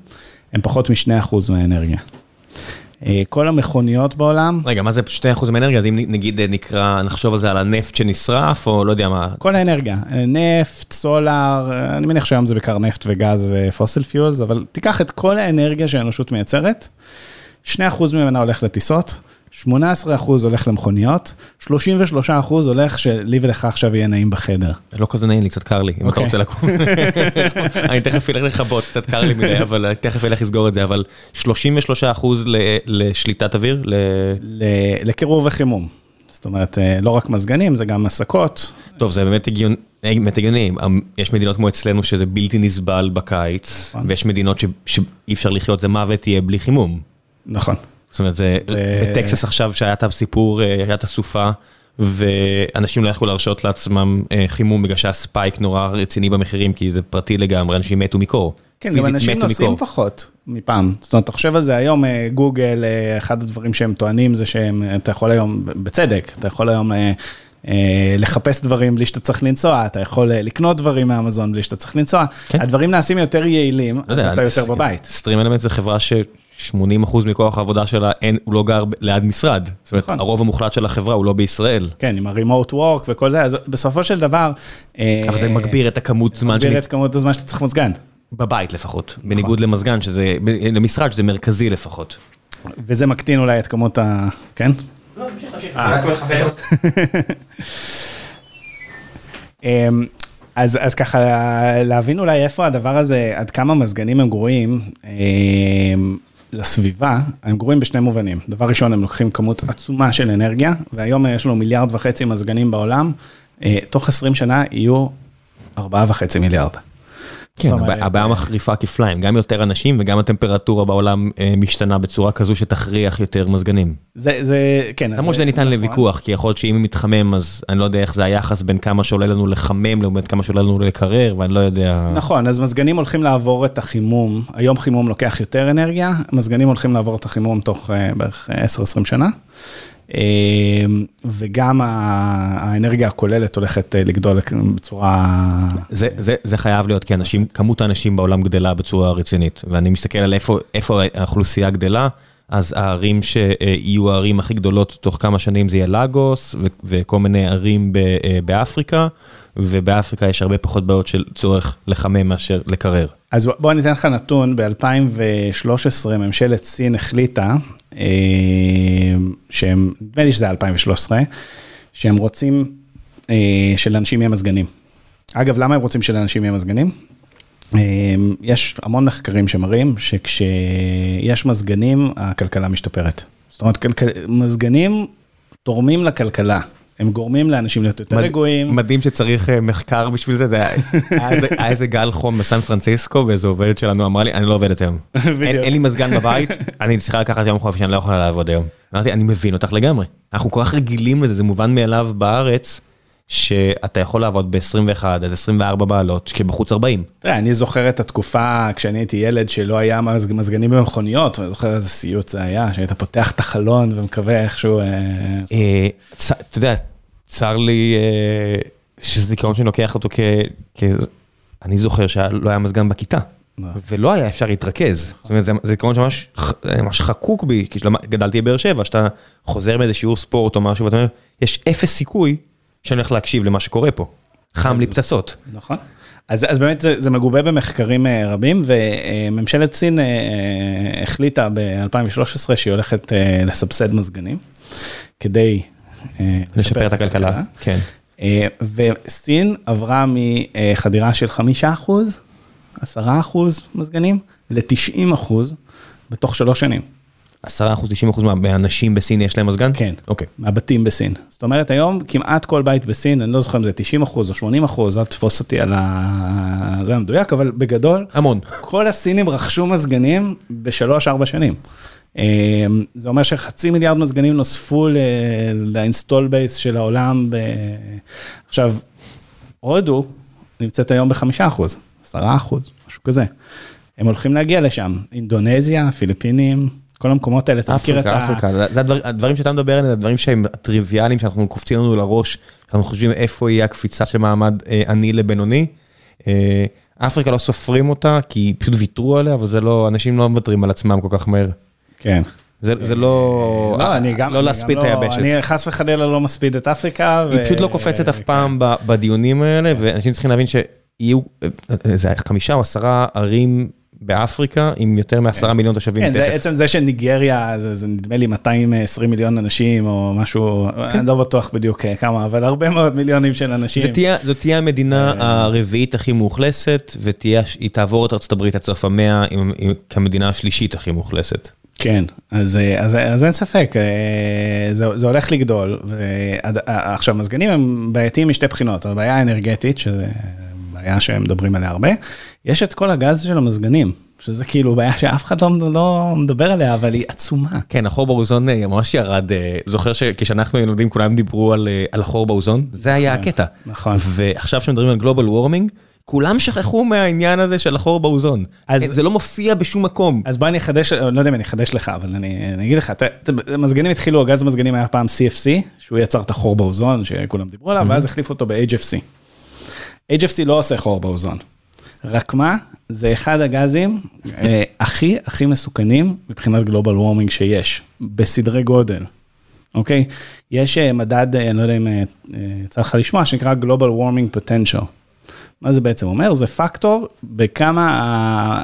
הן פחות מ-2% מהאנרגיה. כל המכוניות בעולם. רגע, מה זה 2% מהאנרגיה? אז אם נגיד נקרא, נחשוב על זה על הנפט שנשרף, או לא יודע מה. כל האנרגיה, נפט, סולאר, אני מניח שהיום זה בעיקר נפט וגז ופוסל פיולס, אבל תיקח את כל האנרגיה שהאנושות מייצרת, 2% ממנה הולך לטיסות, 18% הולך למכוניות, 33% הולך שלי ולך עכשיו יהיה נעים בחדר. לא כזה נעים לי, קצת קר לי, אם אתה רוצה לקום. <laughs> אני תכף אלך לכבות, קצת קר לי מדי, <laughs> אבל תכף אלך לסגור את זה, אבל 33% לשליטת אוויר? לקירור וחימום. זאת אומרת, לא רק מזגנים, זה גם הסקות. טוב, זה באמת הגיוני, יש מדינות כמו אצלנו שזה בלתי נסבל בקיץ, ויש מדינות שאי אפשר לחיות, זה מוות יהיה בלי חימום. נכון. זאת אומרת, זה בטקסס עכשיו שהיה את הסיפור, הייתה סופה, ואנשים לא יכלו להרשות לעצמם חימום בגלל שהיה ספייק נורא רציני במחירים, כי זה פרטי לגמרי, אנשים מתו מקור. כן, גם אנשים נוסעים פחות מפעם. זאת אומרת, אתה חושב על זה היום, גוגל, אחד הדברים שהם טוענים זה שאתה יכול היום, בצדק, אתה יכול היום לחפש דברים בלי שאתה צריך לנסוע, אתה יכול לקנות דברים מאמזון בלי שאתה צריך לנסוע, הדברים נעשים יותר יעילים, אז אתה יותר בבית. סטרים אלמנט זה חברה ש... 80% מכוח העבודה שלה, אין, הוא לא גר ליד משרד. זאת אומרת, הרוב המוחלט של החברה הוא לא בישראל. כן, עם ה-remote work וכל זה, אז בסופו של דבר... אבל זה מגביר את הכמות זמן. מגביר את כמות הזמן שאתה צריך מזגן. בבית לפחות, בניגוד למזגן, שזה, למשרד שזה מרכזי לפחות. וזה מקטין אולי את כמות ה... כן? לא, תמשיך, תמשיך. רק מחבר. <laughs> אז, אז ככה להבין אולי איפה הדבר הזה, עד כמה מזגנים הם גרועים. לסביבה, הם גרועים בשני מובנים. דבר ראשון, הם לוקחים כמות עצומה של אנרגיה, והיום יש לנו מיליארד וחצי מזגנים בעולם, תוך 20 שנה יהיו 4.5 מיליארד. כן, הבעיה מחריפה כפליים, גם יותר אנשים וגם הטמפרטורה בעולם משתנה בצורה כזו שתכריח יותר מזגנים. זה, זה, כן. למרות שזה ניתן לוויכוח, כי יכול להיות שאם מתחמם, אז אני לא יודע איך זה היחס בין כמה שעולה לנו לחמם, לעומת כמה שעולה לנו לקרר, ואני לא יודע... נכון, אז מזגנים הולכים לעבור את החימום, היום חימום לוקח יותר אנרגיה, מזגנים הולכים לעבור את החימום תוך בערך 10-20 שנה. וגם האנרגיה הכוללת הולכת לגדול בצורה... זה חייב להיות, כי אנשים, כמות האנשים בעולם גדלה בצורה רצינית, ואני מסתכל על איפה האוכלוסייה גדלה, אז הערים שיהיו הערים הכי גדולות תוך כמה שנים זה יהיה לגוס, וכל מיני ערים באפריקה, ובאפריקה יש הרבה פחות בעיות של צורך לחמם מאשר לקרר. אז בוא אני אתן לך נתון, ב-2013 ממשלת סין החליטה, שהם, נדמה לי שזה 2013, שהם רוצים שלאנשים יהיה מזגנים. אגב, למה הם רוצים שלאנשים יהיה מזגנים? יש המון מחקרים שמראים שכשיש מזגנים, הכלכלה משתפרת. זאת אומרת, מזגנים תורמים לכלכלה. הם גורמים לאנשים להיות יותר רגועים. מדהים שצריך מחקר בשביל זה, היה איזה גל חום בסן פרנסיסקו ואיזו עובדת שלנו אמרה לי, אני לא עובדת היום. <laughs> אין לי מזגן בבית, אני צריכה לקחת יום חופש, אני לא יכולה לעבוד היום. אמרתי, אני מבין אותך לגמרי. אנחנו כל כך רגילים לזה, זה מובן מאליו בארץ, שאתה יכול לעבוד ב-21 עד 24 מעלות, כי בחוץ 40. תראה, אני זוכר את התקופה כשאני הייתי ילד שלא היה מזגנים במכוניות, אני זוכר איזה סיוט זה היה, שהיית פותח את החלון ומקווה איכשהו... אתה יודע, צר לי שזה זיכרון שאני לוקח אותו כ... אני זוכר שלא היה מזגן בכיתה. ולא היה אפשר להתרכז, זאת אומרת, זה זיכרון שממש חקוק בי, כי גדלתי בבאר שבע, שאתה חוזר מאיזה שיעור ספורט או משהו, ואתה אומר, יש אפס סיכוי שאני הולך להקשיב למה שקורה פה. חם לי פצצות. נכון. אז באמת זה מגובה במחקרים רבים, וממשלת סין החליטה ב-2013 שהיא הולכת לסבסד מזגנים, כדי לשפר את הכלכלה. כן. וסין עברה מחדירה של 5 אחוז, 10 אחוז מזגנים, ל-90 אחוז בתוך שלוש שנים. 10 אחוז, 90 אחוז מהאנשים בסין יש להם מזגן? כן, אוקיי. מהבתים בסין. זאת אומרת, היום כמעט כל בית בסין, אני לא זוכר אם זה 90 אחוז או 80 אחוז, אל תתפוס אותי על ה... זה המדויק, אבל בגדול, המון. כל הסינים רכשו מזגנים בשלוש-ארבע שנים. זה אומר שחצי מיליארד מזגנים נוספו לאינסטול בייס של העולם. עכשיו, הודו נמצאת היום בחמישה אחוז, עשרה אחוז, משהו כזה. הם הולכים להגיע לשם, אינדונזיה, פיליפינים, כל המקומות האלה, אתה מכיר את ה... אפריקה, אפריקה, זה הדברים שאתה מדבר עליהם, זה הדברים שהם טריוויאליים, שאנחנו קופצים לנו לראש, אנחנו חושבים איפה יהיה הקפיצה של מעמד עני לבינוני. אפריקה לא סופרים אותה, כי פשוט ויתרו עליה, אבל זה לא, אנשים לא מוותרים על עצמם כל כך מהר. כן. זה לא, לא, אני גם, לא להספיד את היבשת. אני חס וחלילה לא מספיד את אפריקה. היא פשוט לא קופצת אף פעם בדיונים האלה, ואנשים צריכים להבין שיהיו, זה חמישה או עשרה ערים באפריקה עם יותר מעשרה מיליון תושבים. כן, זה עצם זה שניגריה, זה נדמה לי 220 מיליון אנשים או משהו, אני לא בטוח בדיוק כמה, אבל הרבה מאוד מיליונים של אנשים. זאת תהיה המדינה הרביעית הכי מאוכלסת, והיא תעבור את הברית עד סוף המאה כמדינה השלישית הכי מאוכלסת. כן, אז אין ספק, זה הולך לגדול, ועכשיו מזגנים הם בעייתיים משתי בחינות, הבעיה האנרגטית, שזה בעיה שהם מדברים עליה הרבה, יש את כל הגז של המזגנים, שזה כאילו בעיה שאף אחד לא מדבר עליה, אבל היא עצומה. כן, החור באוזון ממש ירד, זוכר שכשאנחנו ילדים כולם דיברו על החור באוזון, זה היה הקטע. נכון. ועכשיו שמדברים על גלובל וורמינג, כולם שכחו מהעניין הזה של החור באוזון, זה לא מופיע בשום מקום. אז בוא אני אחדש, לא יודע אם אני אחדש לך, אבל אני אגיד לך, מזגנים התחילו, הגז המזגנים היה פעם CFC, שהוא יצר את החור באוזון שכולם דיברו עליו, ואז החליפו אותו ב-HFC. HFC לא עושה חור באוזון, רק מה, זה אחד הגזים הכי הכי מסוכנים מבחינת גלובל וורמינג שיש, בסדרי גודל. אוקיי? יש מדד, אני לא יודע אם יצא לך לשמוע, שנקרא Global Warming Potential. מה זה בעצם אומר? זה פקטור בכמה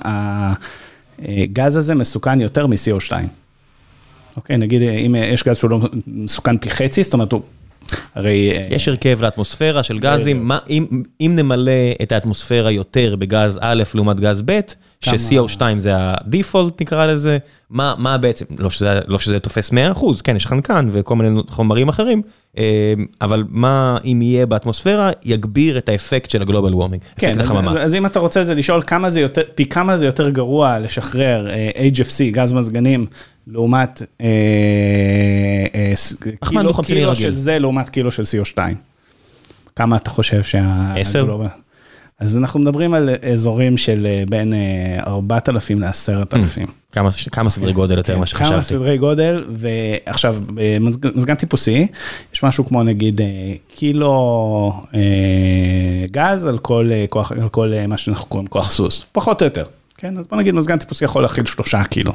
הגז הזה מסוכן יותר מ-CO2. אוקיי, נגיד אם יש גז שהוא לא מסוכן פי חצי, זאת אומרת הוא... הרי... יש הרכב לאטמוספירה של גזים, מה, אם, אם נמלא את האטמוספירה יותר בגז א' לעומת גז ב', ש-CO2 זה הדיפולט נקרא לזה, מה, מה בעצם, לא שזה, לא שזה תופס 100%, כן, יש חנקן וכל מיני חומרים אחרים, אבל מה אם יהיה באטמוספירה, יגביר את האפקט של הגלובל וורמינג, כן, אז, אז, אז אם אתה רוצה זה לשאול כמה זה יותר, פי כמה זה יותר גרוע לשחרר HFC, גז מזגנים, לעומת קילו, קילו של זה, לעומת קילו של CO2. כמה אתה חושב שה... 10? אז אנחנו מדברים על אזורים של בין 4,000 ל-10,000. כמה סדרי גודל יותר ממה שחשבתי. כמה סדרי גודל, ועכשיו במזגן טיפוסי, יש משהו כמו נגיד קילו גז על כל כוח, על כל מה שאנחנו קוראים כוח סוס, פחות או יותר. כן, אז בוא נגיד מזגן טיפוסי יכול להכיל שלושה קילו.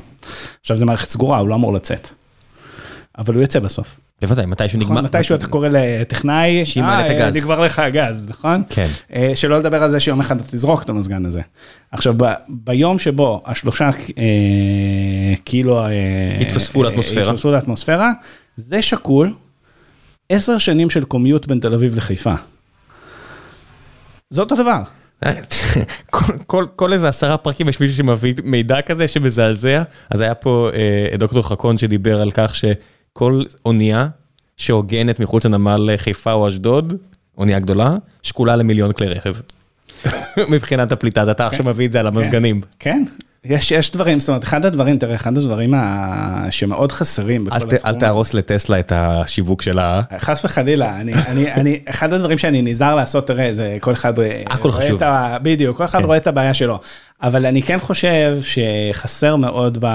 עכשיו זה מערכת סגורה, הוא לא אמור לצאת. אבל הוא יצא בסוף. בוודאי, מתישהו נגמר. מתישהו אתה קורא לטכנאי, הגז. נגמר לך הגז, נכון? כן. שלא לדבר על זה שיום אחד אתה תזרוק את המזגן הזה. עכשיו, ביום שבו השלושה קילו... התווספו לאטמוספירה. התווספו לאטמוספירה, זה שקול עשר שנים של קומיוט בין תל אביב לחיפה. זה אותו דבר. כל איזה עשרה פרקים יש מישהו שמביא מידע כזה שמזעזע, אז היה פה דוקטור חכון שדיבר על כך שכל אונייה שהוגנת מחוץ לנמל חיפה או אשדוד, אונייה גדולה, שקולה למיליון כלי רכב. <laughs> מבחינת הפליטה, אז אתה עכשיו מביא את זה על המזגנים. כן, יש, יש דברים, זאת אומרת, אחד הדברים, תראה, אחד הדברים שמאוד חסרים בכל התחום. אל תהרוס לטסלה את השיווק שלה. חס וחלילה, אני, אני, אני, אחד הדברים שאני נזהר לעשות, תראה, זה כל אחד הכל רואה חשוב. את ה... בדיוק, כל אחד כן. רואה את הבעיה שלו. אבל אני כן חושב שחסר מאוד ב...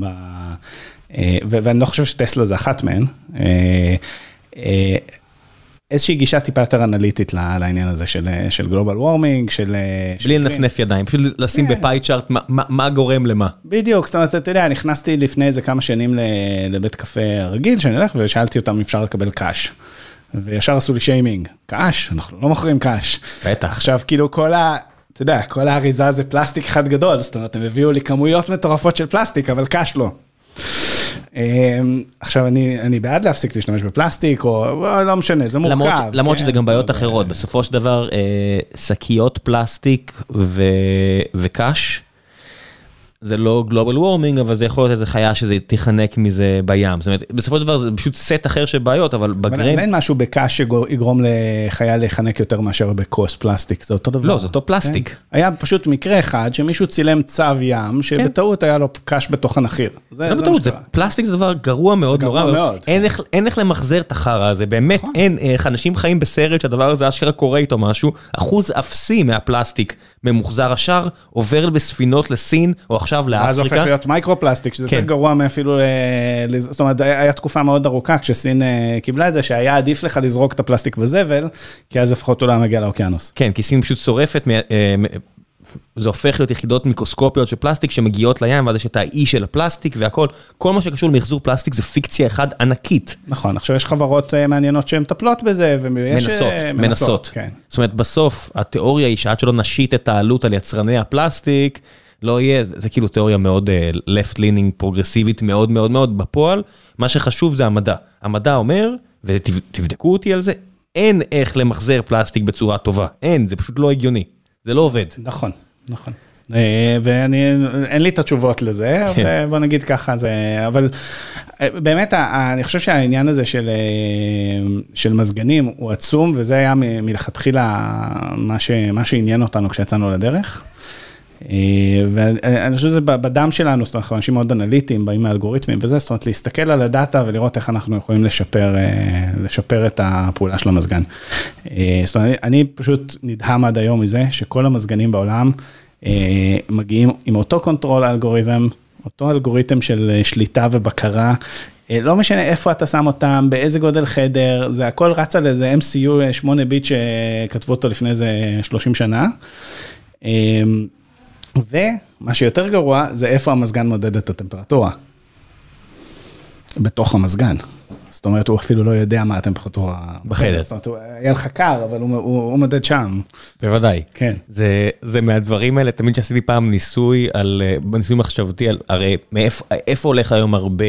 ב ואני לא חושב שטסלה זה אחת מהן. איזושהי גישה טיפה יותר אנליטית לעניין הזה של של גלובל וורמינג, של... בלי לנפנף ידיים, פשוט לשים כן. בפאי צ'ארט מה גורם למה. בדיוק, זאת אומרת, אתה יודע, נכנסתי לפני איזה כמה שנים לבית קפה רגיל, שאני הולך ושאלתי אותם אם אפשר לקבל קאש. וישר עשו לי שיימינג, קאש? אנחנו לא מוכרים קאש. בטח. עכשיו, כאילו כל ה... אתה יודע, כל האריזה זה פלסטיק אחד גדול, זאת אומרת, הם הביאו לי כמויות מטורפות של פלסטיק, אבל קאש לא. אמ, עכשיו אני אני בעד להפסיק להשתמש בפלסטיק או לא משנה זה מורכב למרות שזה גם בעיות אחרות בסופו של דבר אה, שקיות פלסטיק וקש. זה לא global warming אבל זה יכול להיות איזה חיה שזה תיחנק מזה בים זאת אומרת בסופו של דבר זה פשוט סט אחר של בעיות אבל ב green אין משהו בקש שיגרום לחיה להיחנק יותר מאשר בכוס פלסטיק זה אותו דבר לא זה אותו פלסטיק כן? היה פשוט מקרה אחד שמישהו צילם צו ים שבטעות כן. היה לו קש בתוך הנחיר. זה לא בטעות זה פלסטיק זה דבר גרוע מאוד גרוע נורא מאוד. אין איך אין איך למחזר את החרא הזה באמת נכון. אין איך אנשים חיים בסרט שהדבר הזה אשכרה קורה איתו משהו אחוז אפסי מהפלסטיק ממוחזר השאר עובר בספינות לסין או עכשיו עכשיו לאפריקה. אז הופך להיות micro-plastic, שזה כן. יותר גרוע מאפילו, אה, זאת אומרת, היה תקופה מאוד ארוכה כשסין אה, קיבלה את זה, שהיה עדיף לך לזרוק את הפלסטיק בזבל, כי אז לפחות הוא לא מגיע לאוקיינוס. כן, כי סין פשוט שורפת אה, זה הופך להיות יחידות מיקרוסקופיות של פלסטיק שמגיעות לים, ואז יש את האי של הפלסטיק והכל, כל מה שקשור למחזור פלסטיק זה פיקציה אחת ענקית. נכון, עכשיו יש חברות מעניינות שהן מטפלות בזה, ויש... מנסות, מנסות. כן. זאת אומרת, בסוף התיאוריה היא שעד שלא נשית את העלות על יצרני הפלסטיק, לא יהיה, זה כאילו תיאוריה מאוד uh, left leaning פרוגרסיבית מאוד מאוד מאוד בפועל, מה שחשוב זה המדע. המדע אומר, ותבדקו אותי על זה, אין איך למחזר פלסטיק בצורה טובה, אין, זה פשוט לא הגיוני, זה לא עובד. נכון, נכון. אה, ואני, אין לי את התשובות לזה, כן. בוא נגיד ככה, זה, אבל אה, באמת, אני חושב שהעניין הזה של, של מזגנים הוא עצום, וזה היה מלכתחילה מה, ש, מה שעניין אותנו כשיצאנו לדרך. אה, ואני חושב שזה בדם שלנו, זאת אומרת, אנשים מאוד אנליטיים, באים מאלגוריתמים וזה, זאת אומרת, להסתכל על ה data ולראות איך אנחנו יכולים לשפר, אה, לשפר את הפעולה של המזגן. אה, זאת אומרת, אני פשוט נדהם עד היום מזה שכל המזגנים בעולם מגיעים עם אותו control אלגוריתם, אותו אלגוריתם של שליטה ובקרה. לא משנה איפה אתה שם אותם, באיזה גודל חדר, זה הכל רץ על איזה MCU 8 ביט שכתבו אותו לפני איזה 30 שנה. ומה שיותר גרוע זה איפה המזגן מודד את הטמפרטורה. בתוך המזגן. זאת אומרת, הוא אפילו לא יודע מה הטמפרטורה. בחדר. זאת אומרת, היה לך קר, אבל הוא, הוא, הוא מדד שם. בוודאי. כן. זה, זה מהדברים האלה, תמיד שעשיתי פעם ניסוי, על, בניסוי מחשבתי, על, הרי מאיפה איפה הולך היום הרבה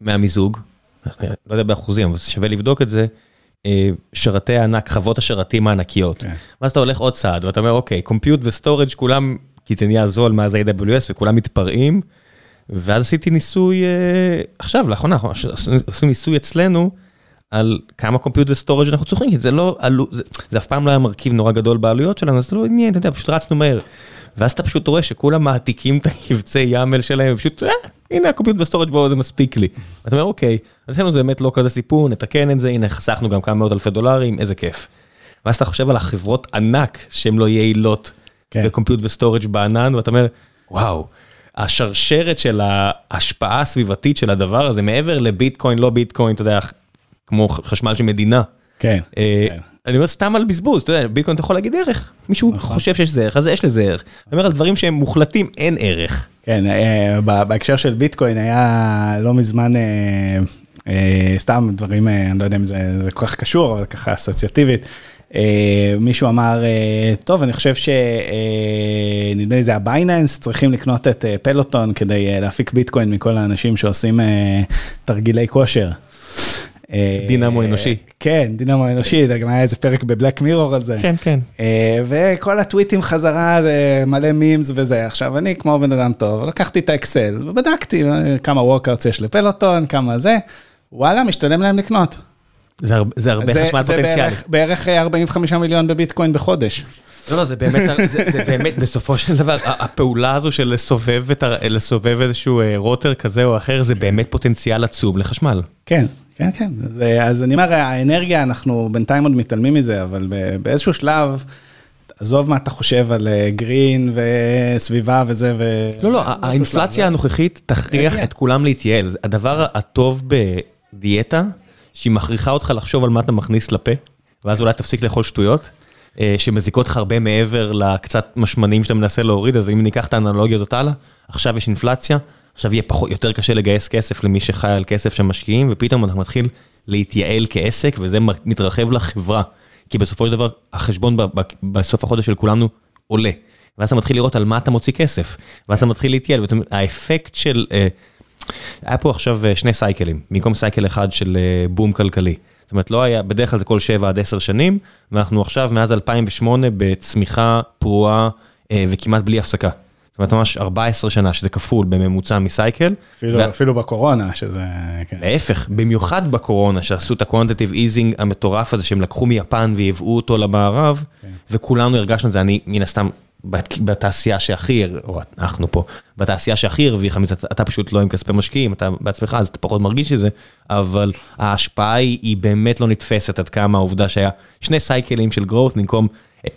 מהמיזוג, לא יודע באחוזים, אבל שווה לבדוק את זה, אה, שרתי הענק, חוות השרתים הענקיות. כן. ואז אתה הולך עוד צעד, ואתה אומר, אוקיי, compute ו storage כולם כי זה נהיה זול מאז ה-AWS וכולם מתפרעים. ואז עשיתי ניסוי, uh, עכשיו, לאחרונה, עשינו ניסוי אצלנו, על כמה compute ו storage אנחנו צורכים, כי זה לא, עלו, זה, זה אף פעם לא היה מרכיב נורא גדול בעלויות שלנו, אז זה לא עניין, אתה יודע, פשוט רצנו מהר. ואז אתה פשוט רואה שכולם מעתיקים את הקבצי YAML שלהם, ופשוט, אה, הנה ה compute ו storage בואו, זה מספיק לי. ואתה אומר, אוקיי, אז אצלנו זה באמת לא כזה סיפור, נתקן את זה, הנה, חסכנו גם כמה מאות אלפי דולרים, איזה כיף. ואז אתה חושב על החברות ענק שהן לא יעילות כן. ב compute ו storage בענן, ואתה אומר, וואו, השרשרת של ההשפעה הסביבתית של הדבר הזה, מעבר לביטקוין, לא ביטקוין, אתה יודע, כמו חשמל של מדינה. כן. אה, כן. אני אומר סתם על בזבוז, אתה יודע, ביטקוין אתה יכול להגיד ערך, מישהו נכון. חושב שיש לזה ערך, אז יש לזה ערך. אני אומר על דברים שהם מוחלטים, אין ערך. כן, אה, בהקשר של ביטקוין היה לא מזמן, אה, סתם דברים, אני לא יודע אם זה כל כך קשור, אבל ככה אסוציאטיבית. אה, מישהו אמר, אה, טוב, אני חושב שנדמה לי זה הבייננס, צריכים לקנות את אה, פלוטון כדי להפיק ביטקוין מכל האנשים שעושים תרגילי כושר. אה, דינמו אנושי. כן, דינמו אנושי, גם היה איזה פרק ב Black Mirror על זה. כן, כן. אה, וכל הטוויטים חזרה, זה מלא memes וזה. עכשיו, אני כמו בן אדם טוב, לקחתי את האקסל ובדקתי אה, כמה workouts יש לפלוטון, כמה זה, וואלה, משתלם להם לקנות. זה הרבה, זה הרבה זה- חשמל זה פוטנציאלי. בערך- בערך אה, 45 מיליון בביטקוין בחודש. לא, לא, זה באמת, זה, זה באמת, בסופו של דבר, הפעולה הזו של לסובב, את לסובב איזשהו אה, רוטר כזה או אחר, זה באמת פוטנציאל עצום לחשמל. כן, כן, כן. אז, אה, אז אני אומר, האנרגיה, אנחנו בינתיים עוד מתעלמים מזה, אבל באיזשהו שלב, עזוב מה אתה חושב על גרין וסביבה וזה, ו... לא, לא, האינפלציה שלב, הנוכחית תכריח. את כולם להתייעל. זה הדבר הטוב בדיאטה, שהיא מכריחה אותך לחשוב על מה אתה מכניס לפה, ואז אולי תפסיק לאכול שטויות, אה, שמזיקות לך הרבה מעבר לקצת משמנים שאתה מנסה להוריד, אז אם ניקח את האנלוגיה הזאת הלאה, עכשיו יש אינפלציה, עכשיו יהיה פחות, יותר קשה לגייס כסף למי שחי על כסף שמשקיעים, ופתאום אתה מתחיל להתייעל כעסק, וזה מתרחב לחברה. כי בסופו של דבר, החשבון בסוף החודש של כולנו עולה. ואז אתה מתחיל לראות על מה אתה מוציא כסף, ואז אתה מתחיל להתייעל, והאפקט של, אה, היה פה עכשיו אה, שני סייקלים, במקום סייקל אחד של אה, בום כלכלי. זאת אומרת, לא היה, בדרך כלל זה כל 7 עד 10 שנים, ואנחנו עכשיו מאז 2008 בצמיחה פרועה אה, וכמעט בלי הפסקה. זאת אומרת, ממש 14 שנה, שזה כפול בממוצע מסייקל. אפילו, ו- אפילו בקורונה, שזה... כן. להפך, במיוחד בקורונה, שעשו את ה-quantitative easing המטורף הזה, שהם לקחו מיפן וייבאו אותו למערב, וכולנו הרגשנו את זה, אני מן הסתם בתעשייה שהכי, או אנחנו פה, בתעשייה שהכי הרוויחה, מזה, אתה פשוט לא עם כספי משקיעים, אתה בעצמך, אז אתה פחות מרגיש את זה, אבל ההשפעה היא, היא באמת לא נתפסת עד כמה העובדה שהיה שני סייקלים של growth במקום אה,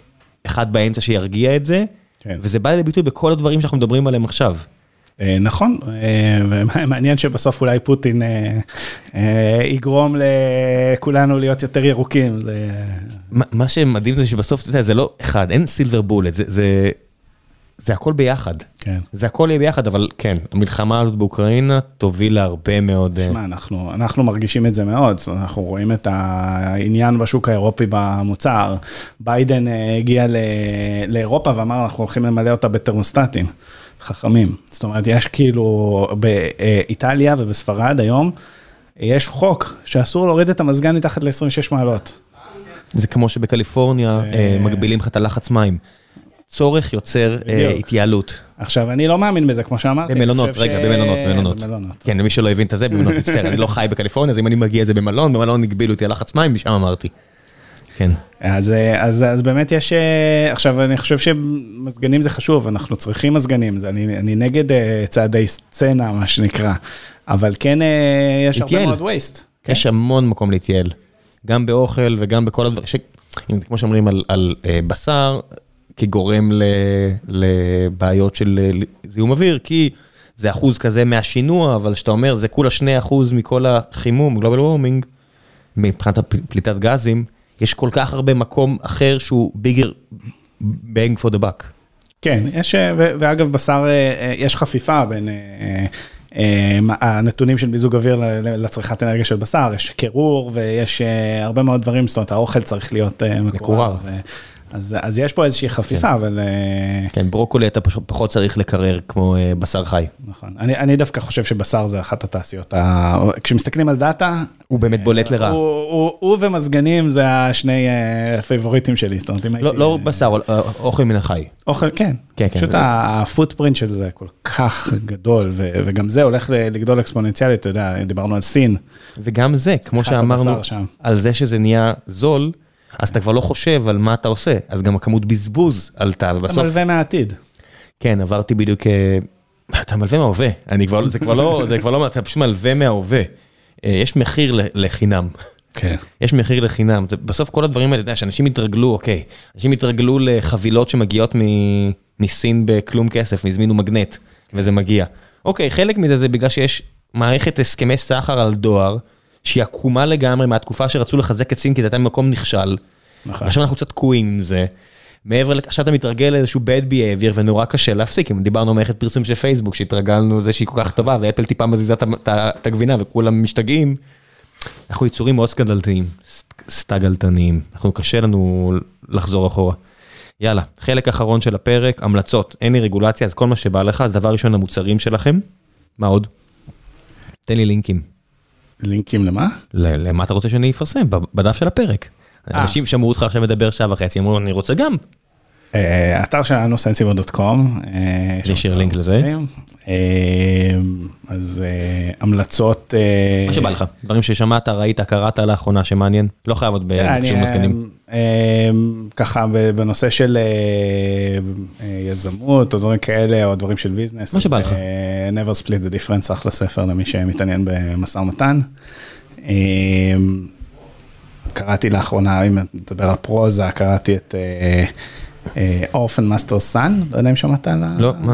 אחד באמצע שירגיע את זה, כן. וזה בא לידי ביטוי בכל הדברים שאנחנו מדברים עליהם עכשיו. אה, נכון, אה, ומעניין שבסוף אולי פוטין אה, יגרום לכולנו להיות יותר ירוקים. מה שמדהים זה שבסוף אתה יודע, זה לא אחד, אין סילבר בולט, זה, זה, הכל ביחד. כן. זה הכל יהיה ביחד, אבל כן, המלחמה הזאת באוקראינה תוביל להרבה מאוד... שמע, אנחנו, אנחנו מרגישים את זה מאוד, אנחנו רואים את העניין בשוק האירופי במוצר. ביידן הגיע ל- לאירופה ואמר, אנחנו הולכים למלא אותה בתרמוסטטים חכמים. זאת אומרת, יש כאילו באיטליה ובספרד היום, יש חוק שאסור להוריד את המזגן מתחת ל-26 מעלות. זה כמו שבקליפורניה אה, מגבילים לך את הלחץ מים. צורך יוצר אה. התייעלות. עכשיו, אני לא מאמין בזה, כמו שאמרתי. במלונות, רגע, במלונות, במלונות. כן, למי שלא הבין את זה, במלונות, מצטער, אני לא חי בקליפורניה, אז אם אני מגיע לזה במלון, במלון הגבילו אותי על לחץ מים, ושם אמרתי. כן. אז, אה, אז, אז באמת יש, אה, עכשיו אני חושב שמזגנים זה חשוב, אנחנו צריכים מזגנים, זה, אני, אני נגד אה, צעדי סצנה, מה שנקרא, אבל כן יש הרבה להתייעל. מאוד וייסט. יש המון מקום להתייעל. גם באוכל וגם בכל הדברים, ש... כמו שאומרים על, על בשר, כגורם ל, לבעיות של זיהום אוויר, כי זה אחוז כזה מהשינוע, אבל שאתה אומר, זה כולה 2 אחוז מכל החימום, גלובל וורמינג, מבחינת פליטת גזים, יש כל כך הרבה מקום אחר שהוא ביגר bang for the buck. כן, יש, אה, ו- ואגב בשר, אה, אה, יש חפיפה בין הנתונים של מיזוג אוויר לצריכת אנרגיה של בשר, יש קירור ויש הרבה מאוד דברים, זאת אומרת האוכל צריך להיות מקורר. ו- אז, אז יש פה איזושהי חפיפה, אבל... אה, כן, ברוקולי אתה פחות צריך לקרר כמו אה, בשר חי. נכון. אני, אני דווקא חושב שבשר זה אחת התעשיות. ה... כשמסתכלים על data, הוא באמת בולט לרעה. הוא, הוא, הוא ומזגנים זה השני uh, פייבוריטים שלי. זאת אומרת, אם לא, הייתי... לא בשר, אבל, אה, אוכל מן החי. אוכל, כן. כן, כן. פשוט ה footprint של זה כל כך גדול, ו, וגם זה הולך לגדול אקספוננציאלית, אתה יודע, דיברנו על סין. וגם זה, כמו שאמרנו. על זה שזה נהיה זול, אז אתה כבר לא חושב על מה אתה עושה, אז גם הכמות בזבוז עלתה, אתה ובסוף, מלווה מהעתיד. כן, עברתי בדיוק, אה, אתה מלווה מההווה, אני כבר, זה כבר לא, זה כבר לא, אתה פשוט מלווה מההווה. אה, יש מחיר לחינם. כן. יש מחיר לחינם, בסוף כל הדברים האלה, אתה יודע, שאנשים יתרגלו, אוקיי, אנשים יתרגלו לחבילות שמגיעות מסין בכלום כסף, הזמינו מגנט, וזה מגיע. אוקיי, חלק מזה זה בגלל שיש מערכת הסכמי סחר על דואר, שהיא עקומה לגמרי מהתקופה שרצו לחזק את סין, כי זה הייתה במקום נכשל. נכון. עכשיו אנחנו קצת תקועים עם זה. מעבר לכך, עכשיו אתה מתרגל לאיזשהו bad behavior ונורא קשה להפסיק, אם דיברנו על מערכת פרסום של פייסבוק שהתרגלנו לזה שהיא כל כך טובה ואפל טיפה מזיזה את הגבינה וכולם משתגעים. אנחנו יצורים מאוד סקנדלתיים, סט- סטגלתניים, אנחנו קשה לנו לחזור אחורה. יאללה, חלק אחרון של הפרק, המלצות, אין לי רגולציה, אז כל מה שבא לך, אז דבר ראשון המוצרים שלכם, מה עוד? תן לי לינקים. לינקים למה? למה אתה רוצה שאני אפרסם? בדף של הפרק. אה. אנשים שמעו אותך עכשיו מדבר שעה וחצי, אמרו, אני רוצה גם. אה, אתר שלנו סנסיבו.קום. יש אשאיר לינק לזה. אה, אז המלצות. מה שבא לך, דברים ששמעת, ראית, קראת לאחרונה שמעניין, לא חייב עוד בקשור מזגנים. ככה בנושא של יזמות או דברים כאלה או דברים של ביזנס. מה שבא לך. never split the difference, אחלה ספר למי שמתעניין במשא ומתן. קראתי לאחרונה, אם נדבר על פרוזה, קראתי את Orphan Master's Son, לא יודע אם שמעת על לא, מה?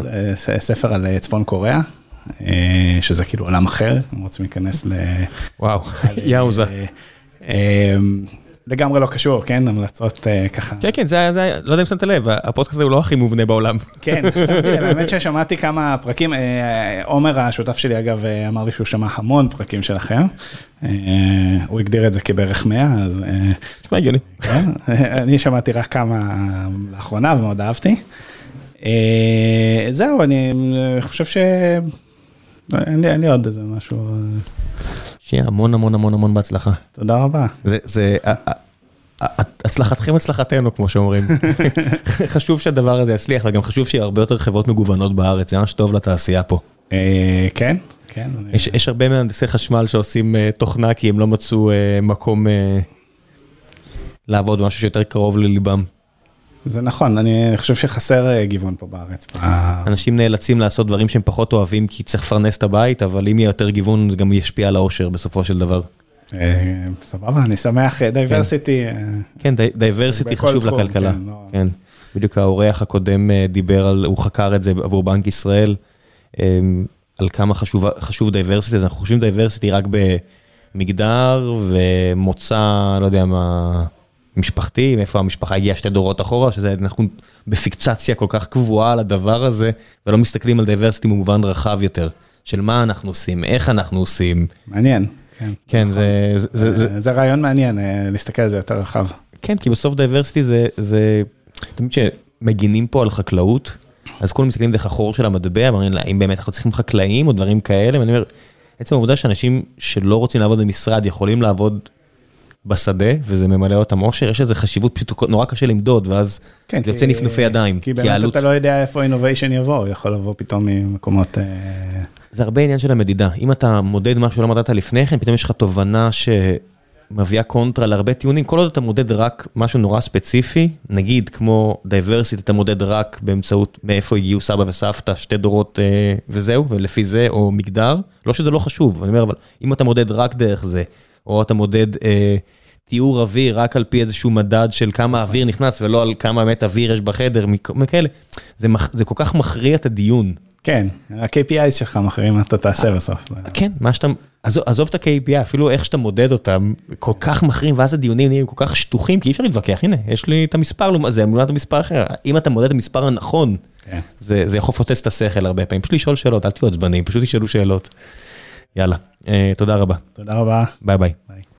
ספר על צפון קוריאה, שזה כאילו עולם אחר, אם רוצים להיכנס ל... וואו, יאוזה. לגמרי לא קשור, כן? המלצות ככה. כן, כן, זה היה, לא יודע אם שמת לב, הפודקאסט הזה הוא לא הכי מובנה בעולם. כן, <laughs> שמתי לב, האמת ששמעתי כמה פרקים, עומר השותף שלי אגב אמר לי שהוא שמע המון פרקים שלכם. הוא הגדיר את זה כבערך 100, אז... נשמע הגיוני. אני שמעתי רק כמה לאחרונה ומאוד אהבתי. זהו, אני חושב ש... אין לי עוד איזה משהו. שיהיה המון המון המון המון בהצלחה. תודה רבה. זה, הצלחתכם הצלחתנו כמו שאומרים. <laughs> חשוב שהדבר הזה יצליח וגם חשוב שיהיה הרבה יותר חברות מגוונות בארץ, זה ממש טוב לתעשייה פה. כן, כן. יש הרבה מהנדסי חשמל שעושים תוכנה כי הם לא מצאו מקום לעבוד משהו שיותר קרוב לליבם. זה נכון, אני חושב שחסר גיוון פה בארץ. אנשים נאלצים לעשות דברים שהם פחות אוהבים כי צריך לפרנס את הבית, אבל אם יהיה יותר גיוון זה גם ישפיע על האושר בסופו של דבר. סבבה, אני שמח, diversity. כן, diversity חשוב לכלכלה. כן, בדיוק האורח הקודם דיבר על, הוא חקר את זה עבור בנק ישראל, על כמה חשוב diversity, אז אנחנו חושבים diversity רק במגדר ומוצא, לא יודע מה... משפחתי, מאיפה המשפחה הגיעה שתי דורות אחורה, שזה אנחנו בפיקסציה כל כך קבועה על הדבר הזה, ולא מסתכלים על diversity במובן רחב יותר, של מה אנחנו עושים, איך אנחנו עושים. מעניין. כן, כן זה, זה, זה, זה רעיון מעניין, להסתכל על זה יותר רחב. כן, כי בסוף diversity זה, זה, תמיד שמגינים פה על חקלאות, אז כולם מסתכלים דרך החור של המטבע, ואומרים, האם באמת אנחנו צריכים חקלאים או דברים כאלה, ואני אומר, עצם העובדה שאנשים שלא רוצים לעבוד במשרד יכולים לעבוד בשדה, וזה ממלא אותם אושר, יש איזה חשיבות פשוט נורא קשה למדוד, ואז כן, יוצא נפנופי ידיים. כי באמת העלות... אתה לא יודע איפה innovation יבוא, הוא יכול לבוא פתאום ממקומות... זה הרבה עניין של המדידה. אם אתה מודד משהו שלא מדדת לפני כן, פתאום יש לך תובנה שמביאה קונטרה להרבה טיעונים. כל עוד אתה מודד רק משהו נורא ספציפי, נגיד כמו diversity, אתה מודד רק באמצעות מאיפה הגיעו סבא וסבתא, שתי דורות וזהו, ולפי זה, או מגדר. לא שזה לא חשוב, אני אומר, אבל אם אתה מודד רק דרך זה, או אתה מודד אה, תיאור אוויר רק על פי איזשהו מדד של כמה אוויר נכנס ולא על כמה באמת אוויר יש בחדר, מכאלה, זה, זה כל כך מכריע את הדיון. כן, ה-KPI שלך מכריעים מה אתה תעשה בסוף. כן, מה שאתה, עזוב, עזוב את ה-KPI, אפילו איך שאתה מודד אותם, כל כך מכריעים, ואז הדיונים נהיים כל כך שטוחים, כי אי אפשר להתווכח, הנה, יש לי את המספר, זה אמונת המספר אחר, אם אתה מודד את המספר הנכון, כן. זה, זה יכול לפוצץ את השכל הרבה פעמים, פשוט לשאול שאלות, אל תהיו עצבנים, פשוט תשאלו שאלות. יאללה, אה, תודה רבה. תודה רבה. ביי ביי. ביי.